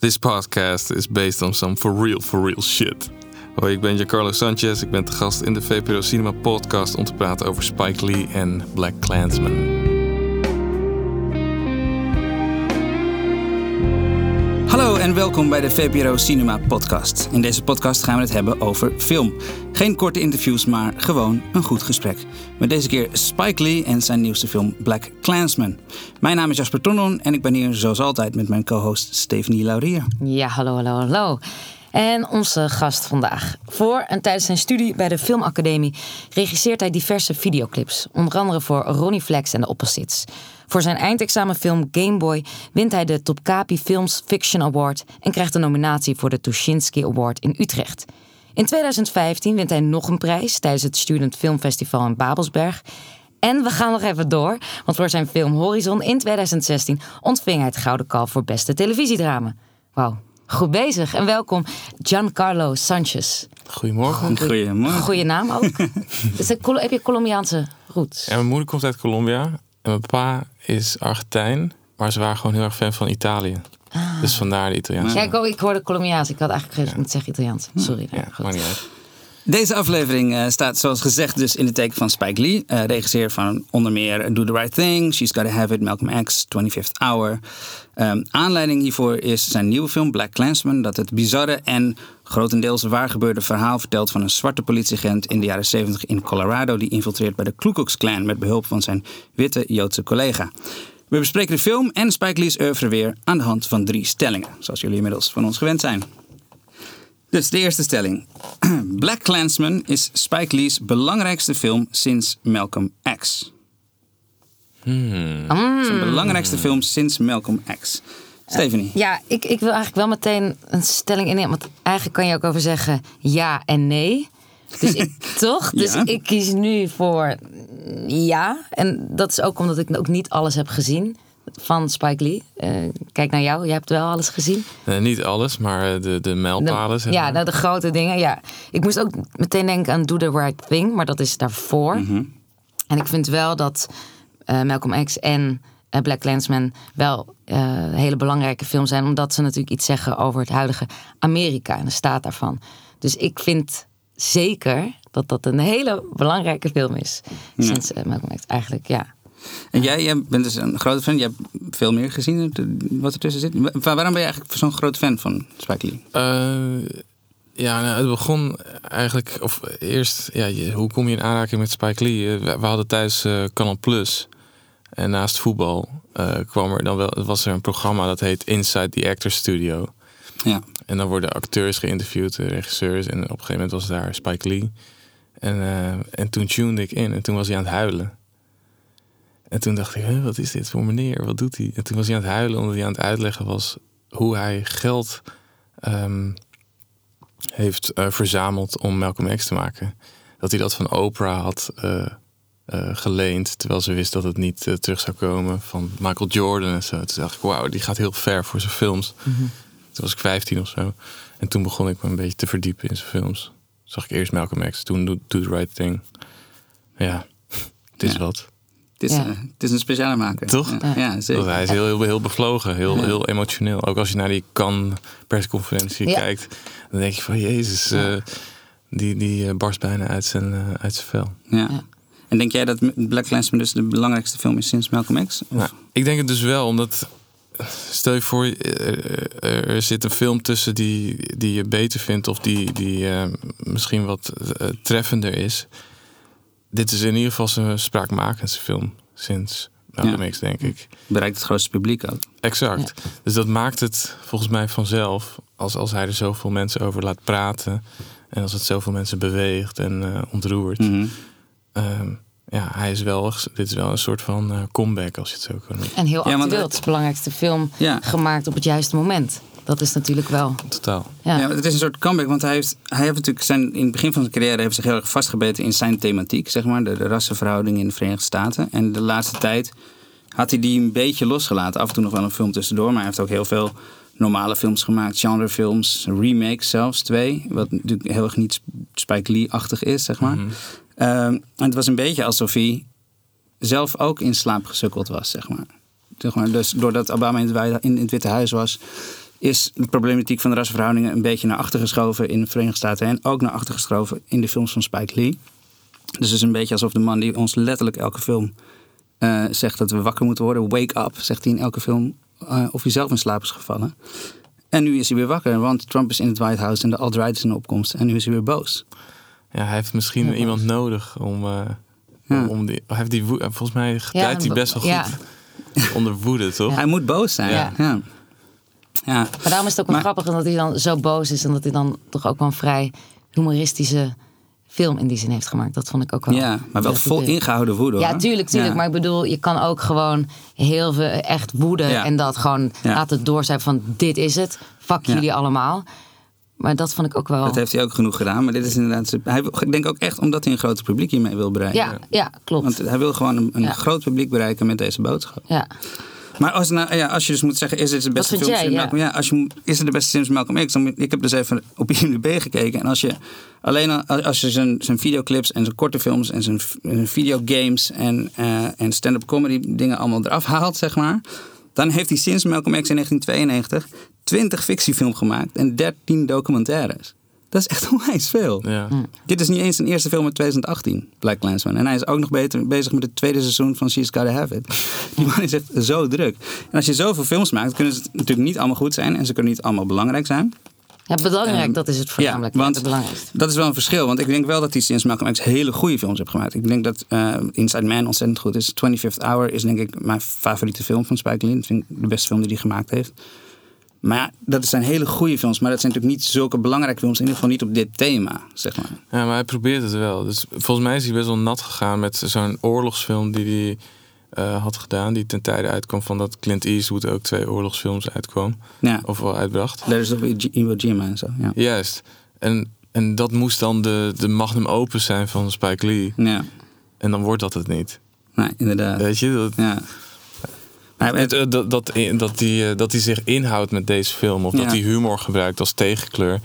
This podcast is based on some for real, for real shit. Hoi, ik ben Giancarlo Sanchez. Ik ben te gast in de VPRO Cinema podcast om te praten over Spike Lee en Black Klansman. En welkom bij de VPRO Cinema Podcast. In deze podcast gaan we het hebben over film. Geen korte interviews, maar gewoon een goed gesprek. Met deze keer Spike Lee en zijn nieuwste film Black Klansman. Mijn naam is Jasper Tonnon en ik ben hier zoals altijd met mijn co-host Stephanie Laurier. Ja, hallo, hallo, hallo. En onze gast vandaag. Voor en tijdens zijn studie bij de Filmacademie regisseert hij diverse videoclips. Onder andere voor Ronnie Flex en de Opposites. Voor zijn eindexamenfilm Game Boy wint hij de Topkapi Films Fiction Award en krijgt een nominatie voor de Tuschinski Award in Utrecht. In 2015 wint hij nog een prijs tijdens het Student Film Festival in Babelsberg. En we gaan nog even door, want voor zijn film Horizon in 2016 ontving hij het Gouden Kalf voor beste televisiedrama. Wauw, goed bezig en welkom Giancarlo Sanchez. Goedemorgen. Goedemorgen. Goeie naam ook. Dus heb je Colombiaanse roots? Ja, mijn moeder komt uit Colombia en mijn pa is Argentijn, maar ze waren gewoon heel erg fan van Italië. Dus vandaar de Italiaanse. Ja, ik, ik hoorde Colombiaans. Ik had eigenlijk gezegd, moeten zeggen Italiaans. Sorry. Ja, goed. maakt niet uit. Deze aflevering eh, staat zoals gezegd dus in het teken van Spike Lee. eh regisseur van onder meer Do the Right Thing, She's Gotta Have It, Malcolm X, 25th Hour. Ehm, aanleiding hiervoor is zijn nieuwe film Black Klansman... dat het bizarre en grotendeels waargebeurde verhaal vertelt... van een zwarte politieagent in de jaren 70 in Colorado... die infiltreert bij de Ku Klux Klan met behulp van zijn witte Joodse collega. We bespreken de film en Spike Lee's oeuvre weer aan de hand van drie stellingen. Zoals jullie inmiddels van ons gewend zijn. Dus de eerste stelling. Black Klansman is Spike Lee's belangrijkste film sinds Malcolm X. Zijn belangrijkste film sinds Malcolm X. Stephanie. Ja, ik, ik wil eigenlijk wel meteen een stelling innemen. Want eigenlijk kan je ook over zeggen ja en nee. Dus ik, toch? Dus Ja. ik kies nu voor ja. En dat is ook omdat ik ook niet alles heb gezien van Spike Lee. Eh, kijk naar jou, jij hebt wel alles gezien. Eh, niet alles, maar eh, de, de mijlpalen. zeg ja, nou, de grote dingen. Ja. Ik moest ook meteen denken aan Do the Right Thing, maar dat is daarvoor. En ik vind wel dat eh, Malcolm X en eh, Black Klansman wel hele belangrijke films zijn, omdat ze natuurlijk iets zeggen over het huidige Amerika en de staat daarvan. Dus ik vind zeker dat dat een hele belangrijke film is. Sinds eh, Malcolm X eigenlijk, ja. En jij, jij bent dus een grote fan. Je hebt veel meer gezien de- wat ertussen zit. Wa- Waarom ben je eigenlijk zo'n groot fan van Spike Lee? Eh, ja, nou, het begon eigenlijk, of eerst, ja, je- hoe kom je in aanraking met Spike Lee? Eh, we, we hadden thuis eh Canal Plus. En naast voetbal eh, kwam er dan wel, was er een programma dat heet Inside the Actors Studio. Ja. En dan worden acteurs geïnterviewd, regisseurs. En op een gegeven moment was daar Spike Lee. En, eh, en toen tunede ik in en toen was hij aan het huilen. En toen dacht ik, "Huh, wat is dit voor meneer? Wat doet hij? En toen was hij aan het huilen omdat hij aan het uitleggen was hoe hij geld ehm, heeft eh, verzameld om Malcolm X te maken. Dat hij dat van Oprah had eh, geleend, terwijl ze wist dat het niet eh, terug zou komen van Michael Jordan en zo. Toen dacht ik, wauw, die gaat heel ver voor zijn films. Toen was ik 15 of zo. En toen begon ik me een beetje te verdiepen in zijn films. Zag ik eerst Malcolm X, toen Do, Do the Right Thing. Ja, het is Ja. wat. Het is, Ja. eh, het is een speciale maker. Toch? Ja, ja, zeker. Want hij is heel, heel, heel bevlogen, heel, Ja. heel emotioneel. Ook als je naar die Cannes persconferentie Ja. kijkt, dan denk je van Jezus, eh, die, die barst bijna uit zijn, eh, uit zijn vel. Ja. En denk jij dat Black Klansman dus de belangrijkste film is sinds Malcolm X? Nou, ik denk het dus wel, omdat stel je voor, er zit een film tussen die, die je beter vindt of die, die eh, misschien wat eh, treffender is. Dit is in ieder geval zijn spraakmakendste film sinds Malcolm Ja. X, denk ik. Bereikt het grootste publiek ook. Exact. Dus dat maakt het volgens mij vanzelf, als, als hij er zoveel mensen over laat praten en als het zoveel mensen beweegt en eh, ontroert. Mhm. Ehm, ja, hij is wel, dit is wel een soort van eh, comeback, als je het zo kan noemen. En heel Ja, want actueel. het- Het is de belangrijkste film Ja. gemaakt op het juiste moment. Dat is natuurlijk wel. Totaal. Ja. Ja, het is een soort comeback, want hij heeft, hij heeft natuurlijk zijn, in het begin van zijn carrière heeft zich heel erg vastgebeten in zijn thematiek, zeg maar, de, de rassenverhouding in de Verenigde Staten. En de laatste tijd had hij die een beetje losgelaten. Af en toe nog wel een film tussendoor, maar hij heeft ook heel veel normale films gemaakt, genrefilms, remakes zelfs, twee. Wat natuurlijk heel erg niet Spike Lee-achtig is, zeg maar. Ehm, en het was een beetje alsof hij zelf ook in slaap gesukkeld was, zeg maar. Maar dus doordat Obama in het, Witte Huis was, is de problematiek van de rassenverhoudingen een beetje naar achter geschoven in de Verenigde Staten en ook naar achter geschoven in de films van Spike Lee. Dus het is een beetje alsof de man die ons letterlijk elke film eh, zegt dat we wakker moeten worden, wake up, zegt hij in elke film, eh, of hij zelf in slaap is gevallen. En nu is hij weer wakker, want Trump is in het White House en de alt-right is in opkomst en nu is hij weer boos. Ja, hij heeft misschien Ja, iemand nodig om, eh, Ja. om die, hij heeft die volgens mij gedijt hij best wel goed ja. onder woede, toch? Hij moet boos zijn. Ja. Ja. ja. ja. Maar daarom is het ook wel Maar- grappig dat hij dan zo boos is en dat hij dan toch ook wel een vrij humoristische film in die zin heeft gemaakt. Dat vond ik ook wel. Ja, maar wel vol ingehouden woede. Ja, tuurlijk, tuurlijk. Ja. Maar ik bedoel, je kan ook gewoon heel veel echt woede Ja. en dat gewoon Ja. laten doorzijn van dit is het. Fuck Ja. jullie allemaal. Maar dat vond ik ook wel. Dat heeft hij ook genoeg gedaan. Maar dit is inderdaad. Hij, ik denk ook echt omdat hij een groter publiek hiermee wil bereiken. ja, ja, klopt. Want hij wil gewoon een, een Ja. groot publiek bereiken met deze boodschap. ja. Maar als, nou, ja, als je dus moet zeggen, is dit de beste film jij, ja? Ja, als je, moet- is het de beste film van Malcolm X? Dan, ik heb dus even op IMDb gekeken. En als je alleen al- als je zijn, zijn videoclips en zijn korte films en zijn, zijn videogames en, eh, en stand-up comedy dingen allemaal eraf haalt, zeg maar. Dan heeft hij sinds Malcolm X in 1992 20 fictiefilms gemaakt en 13 documentaires. Dat is echt onwijs veel. Ja. Hm. Dit is niet eens zijn eerste film uit 2018, Black Clansman. En hij is ook nog beter, bezig met het tweede seizoen van She's Gotta Have It. Die man is echt zo druk. En als je zoveel films maakt, kunnen ze natuurlijk niet allemaal goed zijn. En ze kunnen niet allemaal belangrijk zijn. ja, belangrijk, Ehm, dat is het voornamelijk. ja, want- het belangrijkste. Dat is wel een verschil. Want ik denk wel dat hij sinds Malcolm X hele goede films heeft gemaakt. Ik denk dat eh, Inside Man ontzettend goed is. 25th Hour is denk ik mijn favoriete film van Spike Lee. Dat vind ik de beste film die hij gemaakt heeft. Maar ja, dat zijn hele goede films. Maar dat zijn natuurlijk niet zulke belangrijke films. In ieder geval niet op dit thema, zeg maar. Ja, maar hij probeert het wel. Dus volgens mij is hij best wel nat gegaan met zo'n oorlogsfilm die hij eh, had gedaan. Die ten tijde uitkwam van dat Clint Eastwood ook twee oorlogsfilms uitkwam. Ja, Of wel uitbracht. Letters of Iwo Jima en zo. Ja. Juist. En, en dat moest dan de, de magnum opus zijn van Spike Lee. ja. En dan wordt dat het niet. Nee, inderdaad. Weet je? Dat, Ja. Eh, dat, dat, dat, hij, eh, dat hij zich inhoudt met deze film. Of Ja. dat hij humor gebruikt als tegenkleur.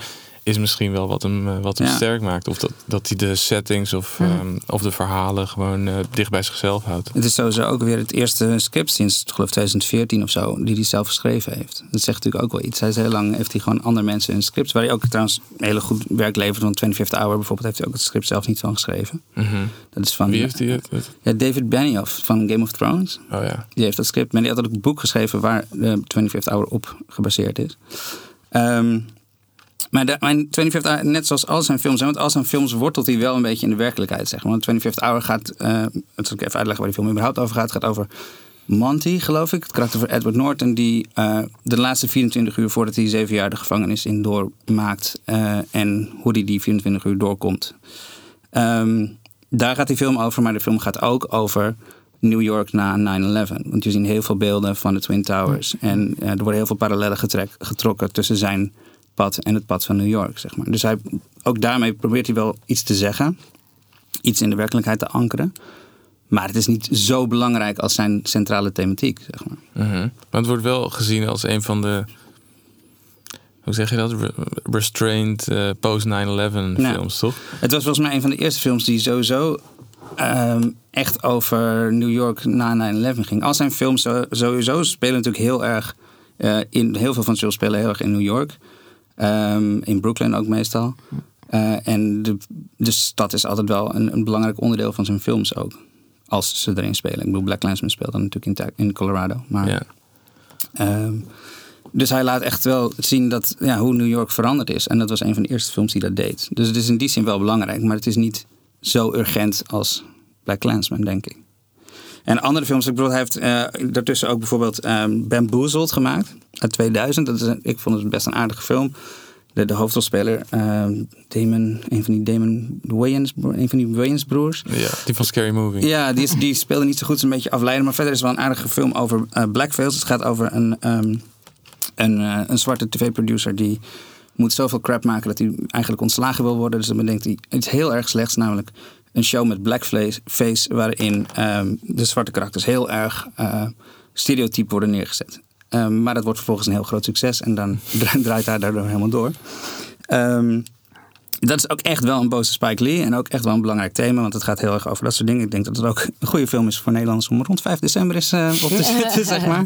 Is misschien wel wat hem, eh, wat hem Ja. sterk maakt. Of dat, dat hij de settings of, ehm, of de verhalen gewoon eh, dicht bij zichzelf houdt. het is sowieso ook weer het eerste script sinds, geloof 2014 of zo, die hij zelf geschreven heeft. Dat zegt natuurlijk ook wel iets. Hij is heel lang, heeft hij gewoon andere mensen een script, waar hij ook trouwens hele goed werk levert. Want 25th Hour bijvoorbeeld heeft hij ook het script zelf niet van geschreven. Mhm. Dat is van Wie heeft hij het? Ja, David Benioff van Game of Thrones. Oh ja. Die heeft dat script, maar die had ook een boek geschreven waar de 25th Hour op gebaseerd is. Ehm, maar de, mijn 25th Hour, net zoals al zijn films, want al zijn films wortelt hij wel een beetje in de werkelijkheid, zeg maar. Want 25th Hour gaat, eh dat zal ik even uitleggen waar die film überhaupt over gaat. Het gaat over Monty, geloof ik, het karakter van Edward Norton, die eh, de laatste 24 uur voordat hij zeven jaar de gevangenis in doormaakt eh, en hoe hij die 24 uur doorkomt. Ehm, daar gaat die film over, maar de film gaat ook over New York na 9-11. Want je ziet heel veel beelden van de Twin Towers. En er worden heel veel parallellen getrek- getrokken tussen zijn pad en het pad van New York, zeg maar. Dus hij, ook daarmee probeert hij wel iets te zeggen. Iets in de werkelijkheid te ankeren. Maar het is niet zo belangrijk als zijn centrale thematiek, zeg maar. Mhm. Maar het wordt wel gezien als een van de. Hoe zeg je dat? Re- restrained eh, post 9-11 Ja. films, toch? Het was volgens mij een van de eerste films die sowieso ehm, echt over New York na 9-11 ging. Al zijn films zo- sowieso spelen natuurlijk heel erg eh, in. Heel veel van zijn films spelen heel erg in New York. Ehm, in Brooklyn ook meestal. Eh, en de, de stad is altijd wel een, een belangrijk onderdeel van zijn films ook. Als ze erin spelen. Ik bedoel, Black Clansman speelt dan natuurlijk in, in Colorado. Maar, Ja. Ehm, dus hij laat echt wel zien dat, ja, hoe New York veranderd is. En dat was een van de eerste films die dat deed. Dus het is in die zin wel belangrijk. Maar het is niet zo urgent als Black Clansman, denk ik. En andere films, ik bedoel, hij heeft eh, daartussen ook bijvoorbeeld ehm Bamboozled gemaakt. Uit 2000. Dat is, een- ik vond het best een aardige film. De, de hoofdrolspeler, ehm, Damon, een van die Damon Wayans, een van die Wayans broers. ja, die van Scary Movie. Ja, die, is, die speelde niet zo goed. Is een beetje afleiden. Maar verder is het wel een aardige film over eh, blackface. Het gaat over een, ehm, een, eh, een zwarte tv-producer die moet zoveel crap maken dat hij eigenlijk ontslagen wil worden. Dus dan bedenkt hij iets heel erg slechts, namelijk een show met blackface face waarin ehm, de zwarte karakters heel erg eh stereotyp worden neergezet. Ehm, maar dat wordt vervolgens een heel groot succes en dan dra- draait hij daardoor helemaal door. Ehm, dat is ook echt wel een boze Spike Lee. En ook echt wel een belangrijk thema. Want het gaat heel erg over dat soort dingen. Ik denk dat het ook een goede film is voor Nederlanders om rond 5 december is uh, op te zitten, zeg maar.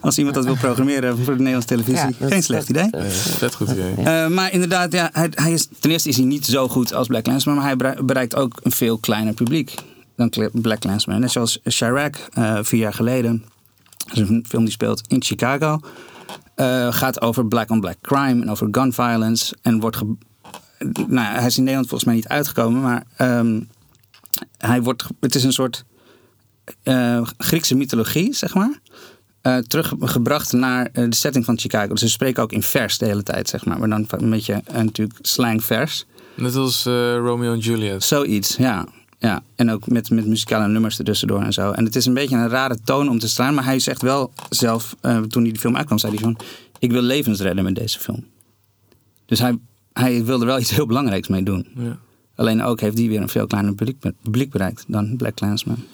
Als iemand dat wil programmeren voor de Nederlandse televisie. Ja, dat- Geen slecht idee. Eh, vet goed idee. Eh, maar inderdaad, ja, hij, hij is, ten eerste is hij niet zo goed als Black Landsman. Maar hij bere- bereikt ook een veel kleiner publiek dan Black Landsman. Net zoals Chirac uh, vier jaar geleden. Dat is een film die speelt in Chicago. Uh, gaat over black-on-black crime en over gun violence. En wordt ge- nou, hij is in Nederland volgens mij niet uitgekomen, maar um, hij wordt, het is een soort uh, Griekse mythologie, zeg maar. Uh, teruggebracht naar de setting van Chicago. Dus ze spreken ook in vers de hele tijd, zeg maar. Maar dan een beetje uh, natuurlijk slang vers. Net als Romeo en Juliet. Zoiets, ja. Ja, en ook met, met muzikale nummers ertussendoor en zo. En het is een beetje een rare toon om te staan. Maar hij zegt wel zelf, toen hij de film uitkwam, zei hij van... Ik wil levens redden met deze film. Dus hij, hij wilde er wel iets heel belangrijks mee doen. Ja. Alleen ook heeft hij weer een veel kleiner publiek, publiek bereikt dan Black Clansman.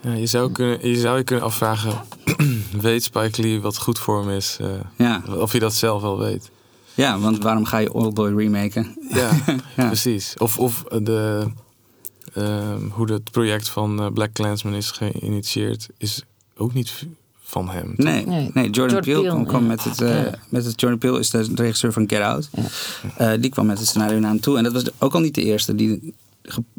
Ja, je, zou kunnen, je zou je kunnen afvragen, weet Spike Lee wat goed voor hem is? Uh, ja. Of hij dat zelf wel weet. Ja, want waarom ga je Oldboy remaken? Ja, ja. precies. Of, of de, uh, hoe het project van uh, Black Clansman is geïnitieerd, is ook niet van hem. Nee, nee. nee Jordan, Jordan Peele kwam, kwam ja. met, het, uh, ja. met het. Jordan Peele is de regisseur van Get Out. Ja. Uh, die kwam met het scenario naar hem toe. En dat was ook al niet de eerste die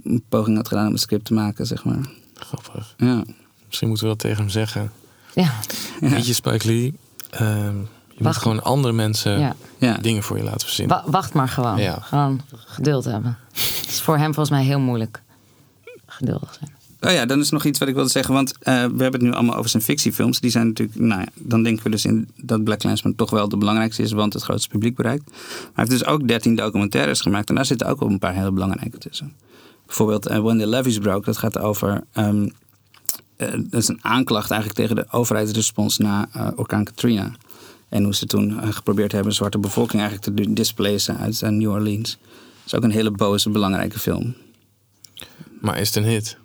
een poging had gedaan om een script te maken, zeg maar. Grappig. Ja. Misschien moeten we dat tegen hem zeggen. Ja. Weet je, Spike Lee, uh, je wacht. moet gewoon andere mensen dingen voor je laten verzinnen. Wa wacht maar gewoon. Gewoon geduld hebben. Het is voor hem volgens mij heel moeilijk geduldig zijn. Oh ja, dan is nog iets wat ik wilde zeggen. Want uh, we hebben het nu allemaal over zijn fictiefilms. Die zijn natuurlijk, nou ja, dan denken we dus in dat Black Clansman toch wel de belangrijkste is, want het grootste publiek bereikt. Maar hij heeft dus ook 13 documentaires gemaakt en daar zitten ook wel een paar hele belangrijke tussen. Bijvoorbeeld uh, When the Levees Broke, dat gaat over. Um, dat is een aanklacht eigenlijk tegen de overheidsrespons na orkaan Katrina. En hoe ze toen geprobeerd hebben zwarte bevolking eigenlijk te displacen uit New Orleans. Dat is ook een hele boze, belangrijke film. Maar is het een hit?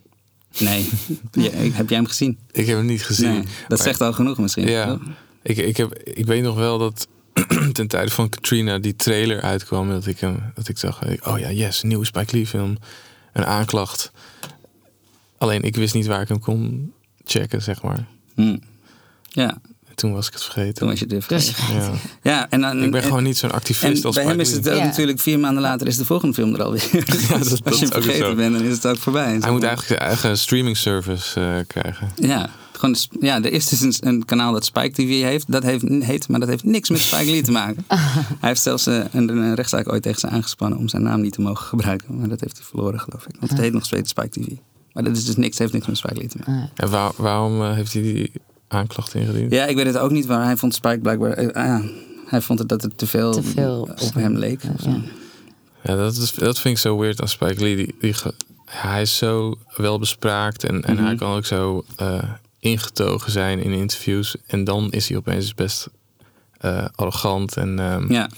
Nee. Ja, heb jij hem gezien? Ik heb hem niet gezien. Nee, dat zegt al genoeg misschien. Ja. Ik, ik, heb, ik weet nog wel dat ten tijde van Katrina die trailer uitkwam. Dat ik, hem, dat ik dacht, oh ja, yes, nieuwe Spike Lee film. Een aanklacht. Alleen ik wist niet waar ik hem kon checken, zeg maar. Hmm. Ja. Toen was ik het vergeten. Toen was je het weer vergeten. Ja. ja en dan, ik ben en, gewoon niet zo'n activist en als bij hem is het ook natuurlijk vier maanden later is de volgende film er alweer. Ja, dat, Als dat je ook vergeten zo. bent, dan is het ook voorbij. Hij moet eigenlijk zijn eigen streaming service uh, krijgen. Ja, gewoon, ja, er is dus een, een, kanaal dat Spike TV heeft. Dat heeft, heet, maar dat heeft niks met Spike Lee te maken. hij heeft zelfs uh, een, een, rechtszaak ooit tegen ze aangespannen om zijn naam niet te mogen gebruiken. Maar dat heeft hij verloren, geloof ik. Want het heet nog steeds Spike TV. Maar dat is dus niks, heeft niks met Spike Lee te maken. En waar, waarom uh, heeft hij die aanklacht ingediend? Ja, ik weet het ook niet, maar hij vond Spike blijkbaar. Uh, hij vond het dat het te veel, te veel op hem leek. Ja, ja dat, is, dat vind ik zo weird aan Spike Lee. Die, die, hij is zo welbespraakt en, en mm -hmm. hij kan ook zo uh, ingetogen zijn in interviews. En dan is hij opeens best uh, arrogant en, um, ja.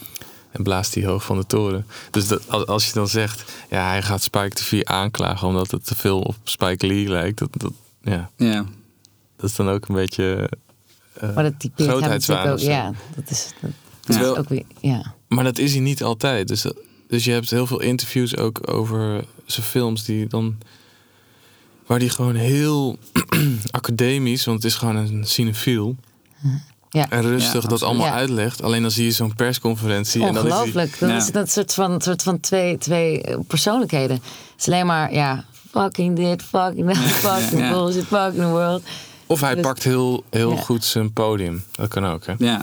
en blaast hij hoog van de toren. Dus dat, als je dan zegt, ja, hij gaat Spike TV aanklagen omdat het te veel op Spike Lee lijkt. Dat, dat, ja. ja. Dat is dan ook een beetje. Uh, maar dat typeert hem natuurlijk ook. Ja, dat is, dat, dat is ook weer. Ja. Maar dat is hij niet altijd. Dus, dus je hebt heel veel interviews ook over zijn films die dan. Waar die gewoon heel academisch, want het is gewoon een cinefiel. Ja. En rustig Ja, dat allemaal Ja. uitlegt. Alleen dan zie je zo'n persconferentie. En dan is die, Ongelooflijk. Dan Ja. is het dat soort van, soort van twee, twee eh, persoonlijkheden. Het is alleen maar, ja, fucking dit, fucking that, fucking Ja. bullshit, fucking the world. Of hij Dus- pakt heel, heel Ja. goed zijn podium. Dat kan ook, hè? Ja.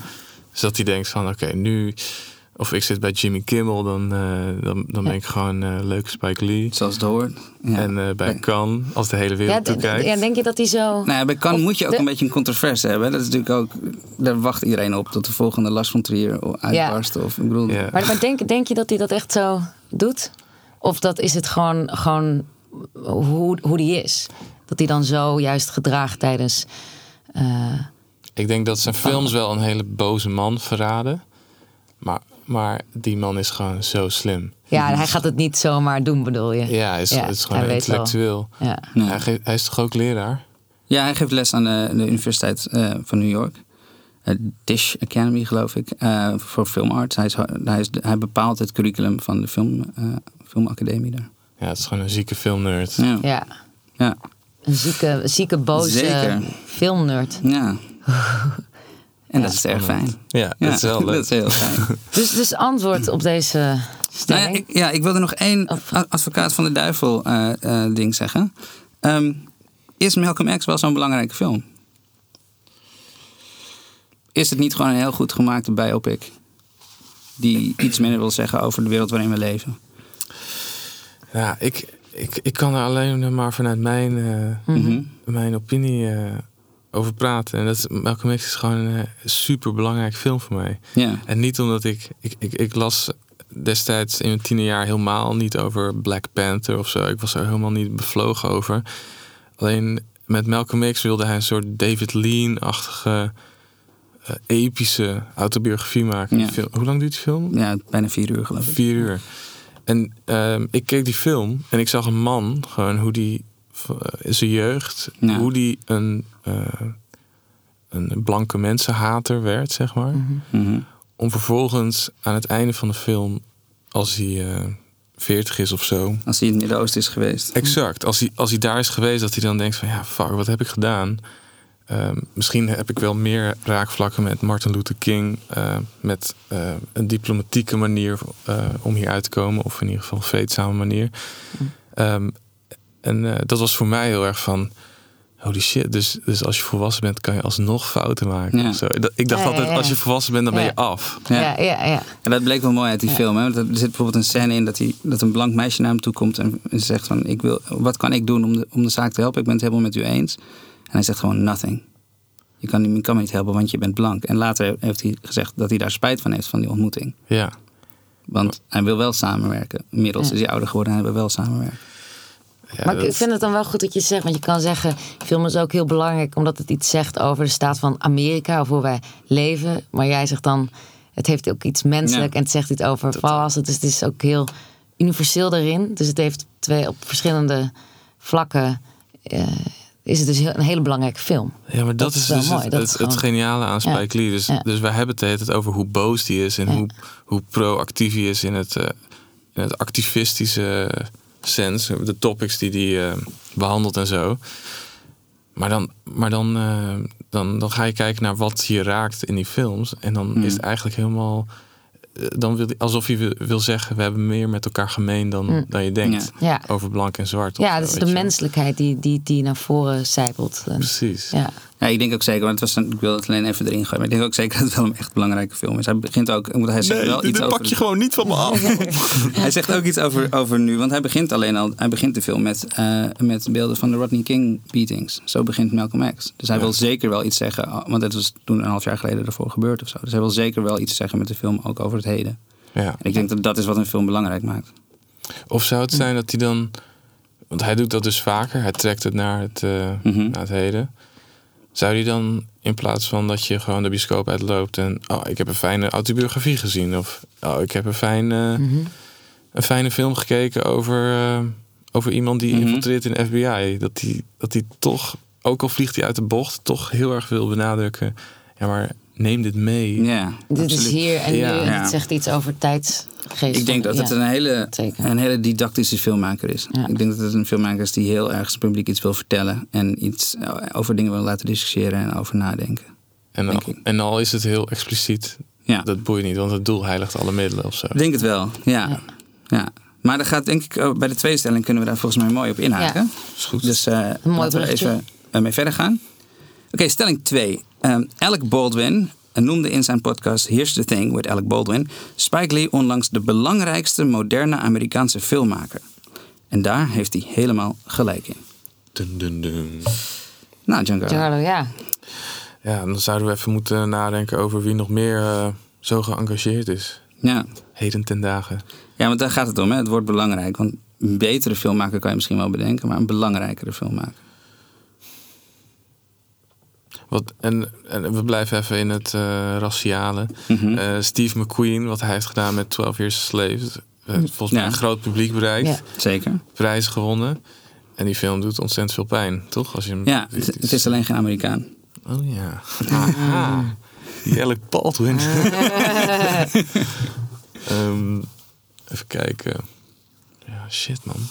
Dus dat hij denkt van, oké, nu... Of ik zit bij Jimmy Kimmel, dan, eh, dan, dan ben ik gewoon eh leuke Spike Lee. Zoals het hoort. Ja. En eh, bij Cannes, als de hele Ja, wereld d- toekijkt. ja, denk je dat hij zo... Nou ja, bij Of moet je ook de- een beetje een controverse hebben. Dat is natuurlijk ook, daar wacht iedereen op tot de volgende Lars van Trier uitbarst. Of, ik bedoel, Ja. Maar, maar denk, denk je dat hij dat echt zo doet? Of dat is het gewoon, gewoon hoe, hoe die is? Dat hij dan zo juist gedraagt tijdens... eh, Ik denk dat zijn films wel een hele boze man verraden. Maar, maar die man is gewoon zo slim. ja, hij gaat het niet zomaar doen, bedoel je? Ja, hij is, Ja, het is gewoon intellectueel. Ja. Hij, hij is toch ook leraar? Ja, hij geeft les aan de, de Universiteit eh, van New York. eh, Dish Academy, geloof ik, eh, voor film arts. Hij, is, hij, is, hij bepaalt het curriculum van de film, eh, filmacademie daar. Ja, het is gewoon een zieke filmnerd. Ja, Ja, ja, een zieke, zieke boze filmnerd. ja. En dat is erg fijn. Ja, dat is wel dat leuk. is heel fijn. Dus, dus antwoord op deze Nou ja, stelling. ik, ja, ik wilde nog één Of- a- advocaat van de duivel eh, eh, ding zeggen. Ehm, is Malcolm X wel zo'n belangrijke film? Is het niet gewoon een heel goed gemaakte biopic? Die iets minder wil zeggen over de wereld waarin we leven. Ja, ik, ik, ik kan er alleen maar vanuit mijn, eh, Mhm. mijn opinie eh, over praten. En dat is, Malcolm X is gewoon een super belangrijk film voor mij. Ja. En niet omdat ik, ik, ik, ik las destijds in mijn tienerjaar helemaal niet over Black Panther of zo. Ik was er helemaal niet bevlogen over. Alleen met Malcolm X wilde hij een soort David Lean-achtige eh, epische autobiografie maken. Ja. Hoe lang duurt die film? ja, bijna vier uur geloof ik. Vier uur. En ehm, ik keek die film en ik zag een man, gewoon hoe die eh, in zijn jeugd, Ja. hoe die een, eh, een blanke mensenhater werd, zeg maar. Mhm. Om vervolgens aan het einde van de film, als hij eh 40 is of zo. Als hij in het Midden-Oosten is geweest. Exact. Als hij, als hij daar is geweest, dat hij dan denkt van ja, fuck, wat heb ik gedaan? Ehm, misschien heb ik wel meer raakvlakken met Martin Luther King. eh, met eh, een diplomatieke manier eh, om hier uit te komen. Of in ieder geval een vreedzame manier. Ehm, en eh, dat was voor mij heel erg van... Holy shit, dus, dus als je volwassen bent kan je alsnog fouten maken. Ja. Zo. Ik dacht Ja, altijd, ja. als je volwassen bent, dan ben je af. Ja. ja, ja, ja. En dat bleek wel mooi uit die Ja. film. Hè? Want Er zit bijvoorbeeld een scène in dat, hij, dat een blank meisje naar hem toe komt en zegt van... Ik wil, wat kan ik doen om de, om de zaak te helpen? Ik ben het helemaal met u eens. En hij zegt gewoon nothing. Je kan, je kan me niet helpen, want je bent blank. En later heeft hij gezegd dat hij daar spijt van heeft van die ontmoeting. Ja. Want hij wil wel samenwerken. Inmiddels Ja. is hij ouder geworden en hij wil wel samenwerken. Ja, maar ik vind het dan wel goed dat je zegt. Want je kan zeggen, film is ook heel belangrijk omdat het iets zegt over de staat van Amerika. Of hoe wij leven. Maar jij zegt dan, het heeft ook iets menselijk. Ja. En het zegt iets over volwassen. Dus het is ook heel universeel daarin. Dus het heeft twee op verschillende vlakken. eh, is het dus heel, een hele belangrijke film. Ja, maar dat, Dat is is wel dus mooi. het, Dat het, is het gewoon- geniale aan Ja. Spike Lee. Dus, Ja. dus wij hebben het de hele tijd over hoe boos die is en Ja. hoe, hoe proactief hij is in het, eh, in het activistische sens. De topics die hij eh, behandelt en zo. Maar dan, maar dan, eh, dan, dan ga je kijken naar wat je raakt in die films. En dan Hmm. is het eigenlijk helemaal. Eh, Dan wil, alsof je wil, zeggen, we hebben meer met elkaar gemeen dan, dan je denkt. Ja. Over blank en zwart. of Ja, dat is de menselijkheid die, die, die naar voren zijpelt. Precies. Ja. Ja, ik denk ook zeker, want het was een, ik wil het alleen even erin gooien. Maar ik denk ook zeker dat het wel een echt belangrijke film is. Hij begint ook, hij zegt wel iets over... gewoon niet van me af. Hij zegt ook iets over, over nu, want hij begint alleen al, hij begint de film met, eh, met beelden van de Rodney King beatings. Zo begint Malcolm X. Dus hij wil zeker wel iets zeggen, oh, want dat was toen een half jaar geleden ervoor gebeurd of zo. Dus hij wil zeker wel iets zeggen met de film ook over het heden. Ja. En ik denk dat dat is wat een film belangrijk maakt. Of zou het zijn dat hij dan. Want hij doet dat dus vaker. Hij trekt het naar het, eh, Mhm. naar het heden. Zou hij dan in plaats van dat je gewoon de bioscoop uitloopt en. Oh, ik heb een fijne autobiografie gezien. Of. Oh, ik heb een, fijn, eh, een fijne film gekeken over, eh, over iemand die Mhm. infiltreert in de FBI. Dat hij dat hij toch. Ook al vliegt hij uit de bocht, toch heel erg wil benadrukken. Ja, maar neem dit mee. Ja, Dit is hier en Ja. nu. En Ja. het zegt iets over Ik denk dat het een hele, Zeker. een hele didactische filmmaker is. Ja. Ik denk dat het een filmmaker is die heel erg zijn publiek iets wil vertellen. En iets eh, over dingen wil laten discussiëren en over nadenken. En, al, en al is het heel expliciet, Ja, dat boeit niet, want het doel heiligt alle middelen of zo. ik denk het wel. Ja. Ja. ja. Maar dan gaat denk ik, bij de tweede stelling kunnen we daar volgens mij mooi op inhaken. Ja. Is goed. Dus eh laten we even eh, mee verder gaan. Oké, stelling 2. Alec Baldwin eh, noemde in zijn podcast Here's the Thing with Alec Baldwin Spike Lee onlangs de belangrijkste moderne Amerikaanse filmmaker. En daar heeft hij helemaal gelijk in. Dun, dun, dun. Nou, Giancarlo. Giancarlo, ja. Ja, dan zouden we even moeten nadenken over wie nog meer eh, zo geëngageerd is. Ja. Heden ten dagen. ja, want daar gaat het om. Hè? Het wordt belangrijk. Want een betere filmmaker kan je misschien wel bedenken, maar een belangrijkere filmmaker. Wat, en, en we blijven even in het eh, raciale. Mhm. Eh, Steve McQueen, wat hij heeft gedaan met 12 Years a Slave. eh, volgens mij Ja. een groot publiek bereikt. Ja. Zeker. Prijzen gewonnen. En die film doet ontzettend veel pijn, toch? Als je hem Ja, ziet. het, het is alleen geen Amerikaan. Oh ja. Aha. Die Alec Baldwin. Ehm, even kijken. Ja, shit man.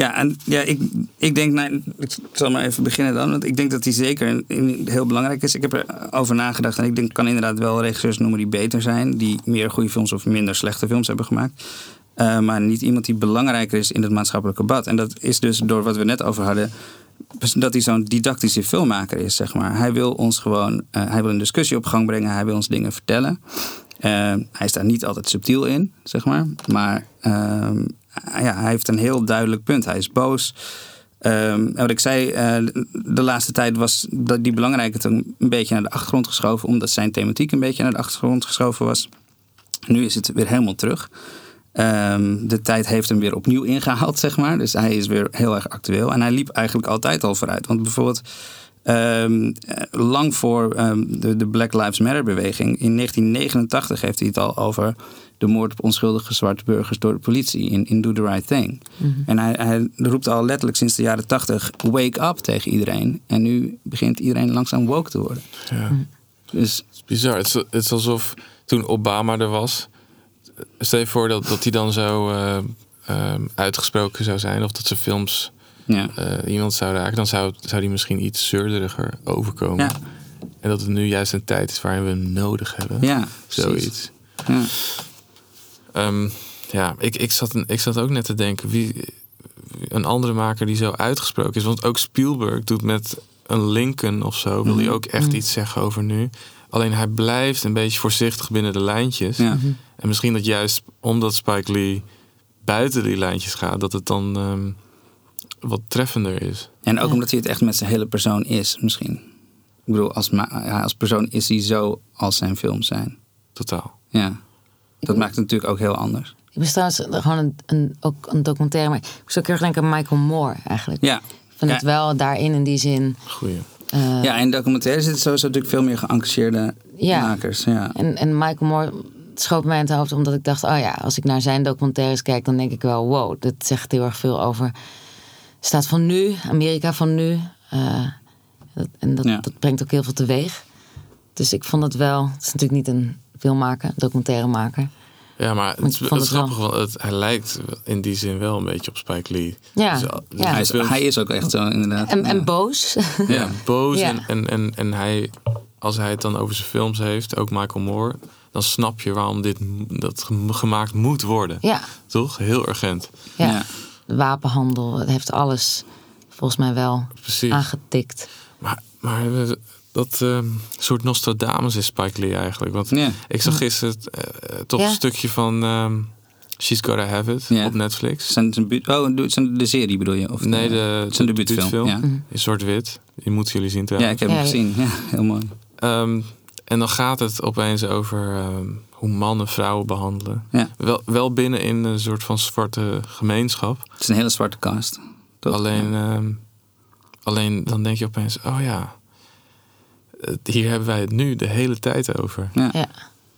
Ja, en ja, ik, ik denk, nou, ik zal maar even beginnen dan. Want ik denk dat die zeker heel belangrijk is. Ik heb erover nagedacht en ik denk, kan inderdaad wel regisseurs noemen die beter zijn. Die meer goede films of minder slechte films hebben gemaakt. Eh, maar niet iemand die belangrijker is in het maatschappelijke debat. En dat is dus door wat we net over hadden. Dat hij zo'n didactische filmmaker is, zeg maar. Hij wil ons gewoon, eh, hij wil een discussie op gang brengen. Hij wil ons dingen vertellen. Eh, hij is daar niet altijd subtiel in, zeg maar. Maar ehm, ja, hij heeft een heel duidelijk punt. Hij is boos. Ehm, wat ik zei, eh, de laatste tijd was dat die belangrijkheid een beetje naar de achtergrond geschoven. Omdat zijn thematiek een beetje naar de achtergrond geschoven was. Nu is het weer helemaal terug. Ehm, de tijd heeft hem weer opnieuw ingehaald, zeg maar. Dus hij is weer heel erg actueel. En hij liep eigenlijk altijd al vooruit. Want bijvoorbeeld, ehm, eh, lang voor de, de Black Lives Matter beweging, in 1989 heeft hij het al over de moord op onschuldige zwarte burgers door de politie in, in Do the Right Thing. En hij, hij roept al letterlijk sinds de jaren 80 wake up tegen iedereen. En nu begint iedereen langzaam woke te worden. Ja. Dus Het is bizar. Het is, het is alsof toen Obama er was. Stel je voor dat, dat hij dan zo eh, ehm, uitgesproken zou zijn. Of dat zijn films ja. eh, iemand zou raken. Dan zou, zou die misschien iets zeurderiger overkomen. Ja. En dat het nu juist een tijd is waarin we hem nodig hebben. Ja, precies. Zoiets. Ja. Ehm, ja, ik, ik, zat, een- ik zat ook net te denken. Wie, een andere maker die zo uitgesproken is. Want ook Spielberg doet met een Lincoln of zo. Wil hij Mhm. ook echt iets zeggen over nu. Alleen hij blijft een beetje voorzichtig binnen de lijntjes. Ja. En misschien dat juist omdat Spike Lee buiten die lijntjes gaat, dat het dan ehm, wat treffender is. En ook Ja. omdat hij het echt met zijn hele persoon is, misschien. Ik bedoel, als, als persoon is hij zo als zijn films zijn. Totaal. Ja. Dat maakt het natuurlijk ook heel anders. Ik ben trouwens gewoon een, een, ook een documentaire. Maar ik moest ook heel erg denken aan Michael Moore eigenlijk. Ja. Ik vind Ja. het wel daarin in die zin. Goeie. eh, Ja, in documentaires zitten sowieso natuurlijk veel meer geëngageerde Ja. makers. Ja. En, en Michael Moore schoot mij in het hoofd omdat ik dacht... oh ja, als ik naar zijn documentaires kijk... dan denk ik wel, wow, dat zegt heel erg veel over... staat van nu, Amerika van nu. Eh, dat, en dat, Ja. dat brengt ook heel veel teweeg. Dus ik vond het wel... het is natuurlijk niet een filmmaker, documentairemaker. Ja, maar het, het het wel- grappig, want het, hij lijkt in die zin wel een beetje op Spike Lee. Ja, Dus, ja. dus Hij, is, films- hij is ook echt zo, inderdaad. En, en boos. ja, boos Ja. En, en, en, en hij, als hij het dan over zijn films heeft, ook Michael Moore, dan snap je waarom dit dat gem- gemaakt moet worden. ja, Toch? Heel urgent. ja. Ja. De wapenhandel, het heeft alles volgens mij wel Precies. aangetikt. Maar, maar eh, dat ehm, soort Nostradamus is Spike Lee eigenlijk. Want ik zag gisteren eh, toch een stukje van ehm, She's Gotta Have It op Netflix. Zijn, oh, de- zijn de serie bedoel je? Of Nee, de, zijn de debuutfilm. debuutfilm. Ja. In zwart-wit. Die moeten jullie zien ja, ik heb hem gezien. Ja, heel mooi. Ehm, en dan gaat het opeens over ehm, hoe mannen vrouwen behandelen. Ja. Wel, wel binnen in een soort van zwarte gemeenschap. Het is een hele zwarte cast. Toch? Alleen, Ja. ehm, alleen dan denk je opeens, oh ja, eh, hier hebben wij het nu de hele tijd over. Ja. Ja.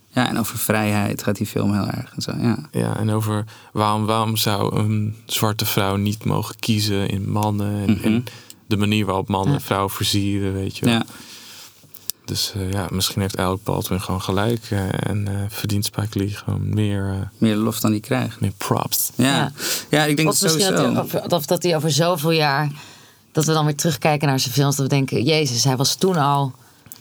ja, en over vrijheid gaat die film heel erg. En zo, ja. Ja, en over waarom, waarom zou een zwarte vrouw niet mogen kiezen in mannen en, Mhm. en de manier waarop mannen Ja. vrouwen versieren, weet je. wel. ja. Dus eh, ja, misschien heeft Alec Baldwin gewoon gelijk eh, en eh, verdient Spike Lee gewoon meer, eh, Meer lof dan die krijgt. meer props. Ja, ja. Ja. ik denk Of dat dat sowieso. hij, over, of dat hij over zoveel jaar... dat we dan weer terugkijken naar zijn films... dat we denken, jezus, hij was toen al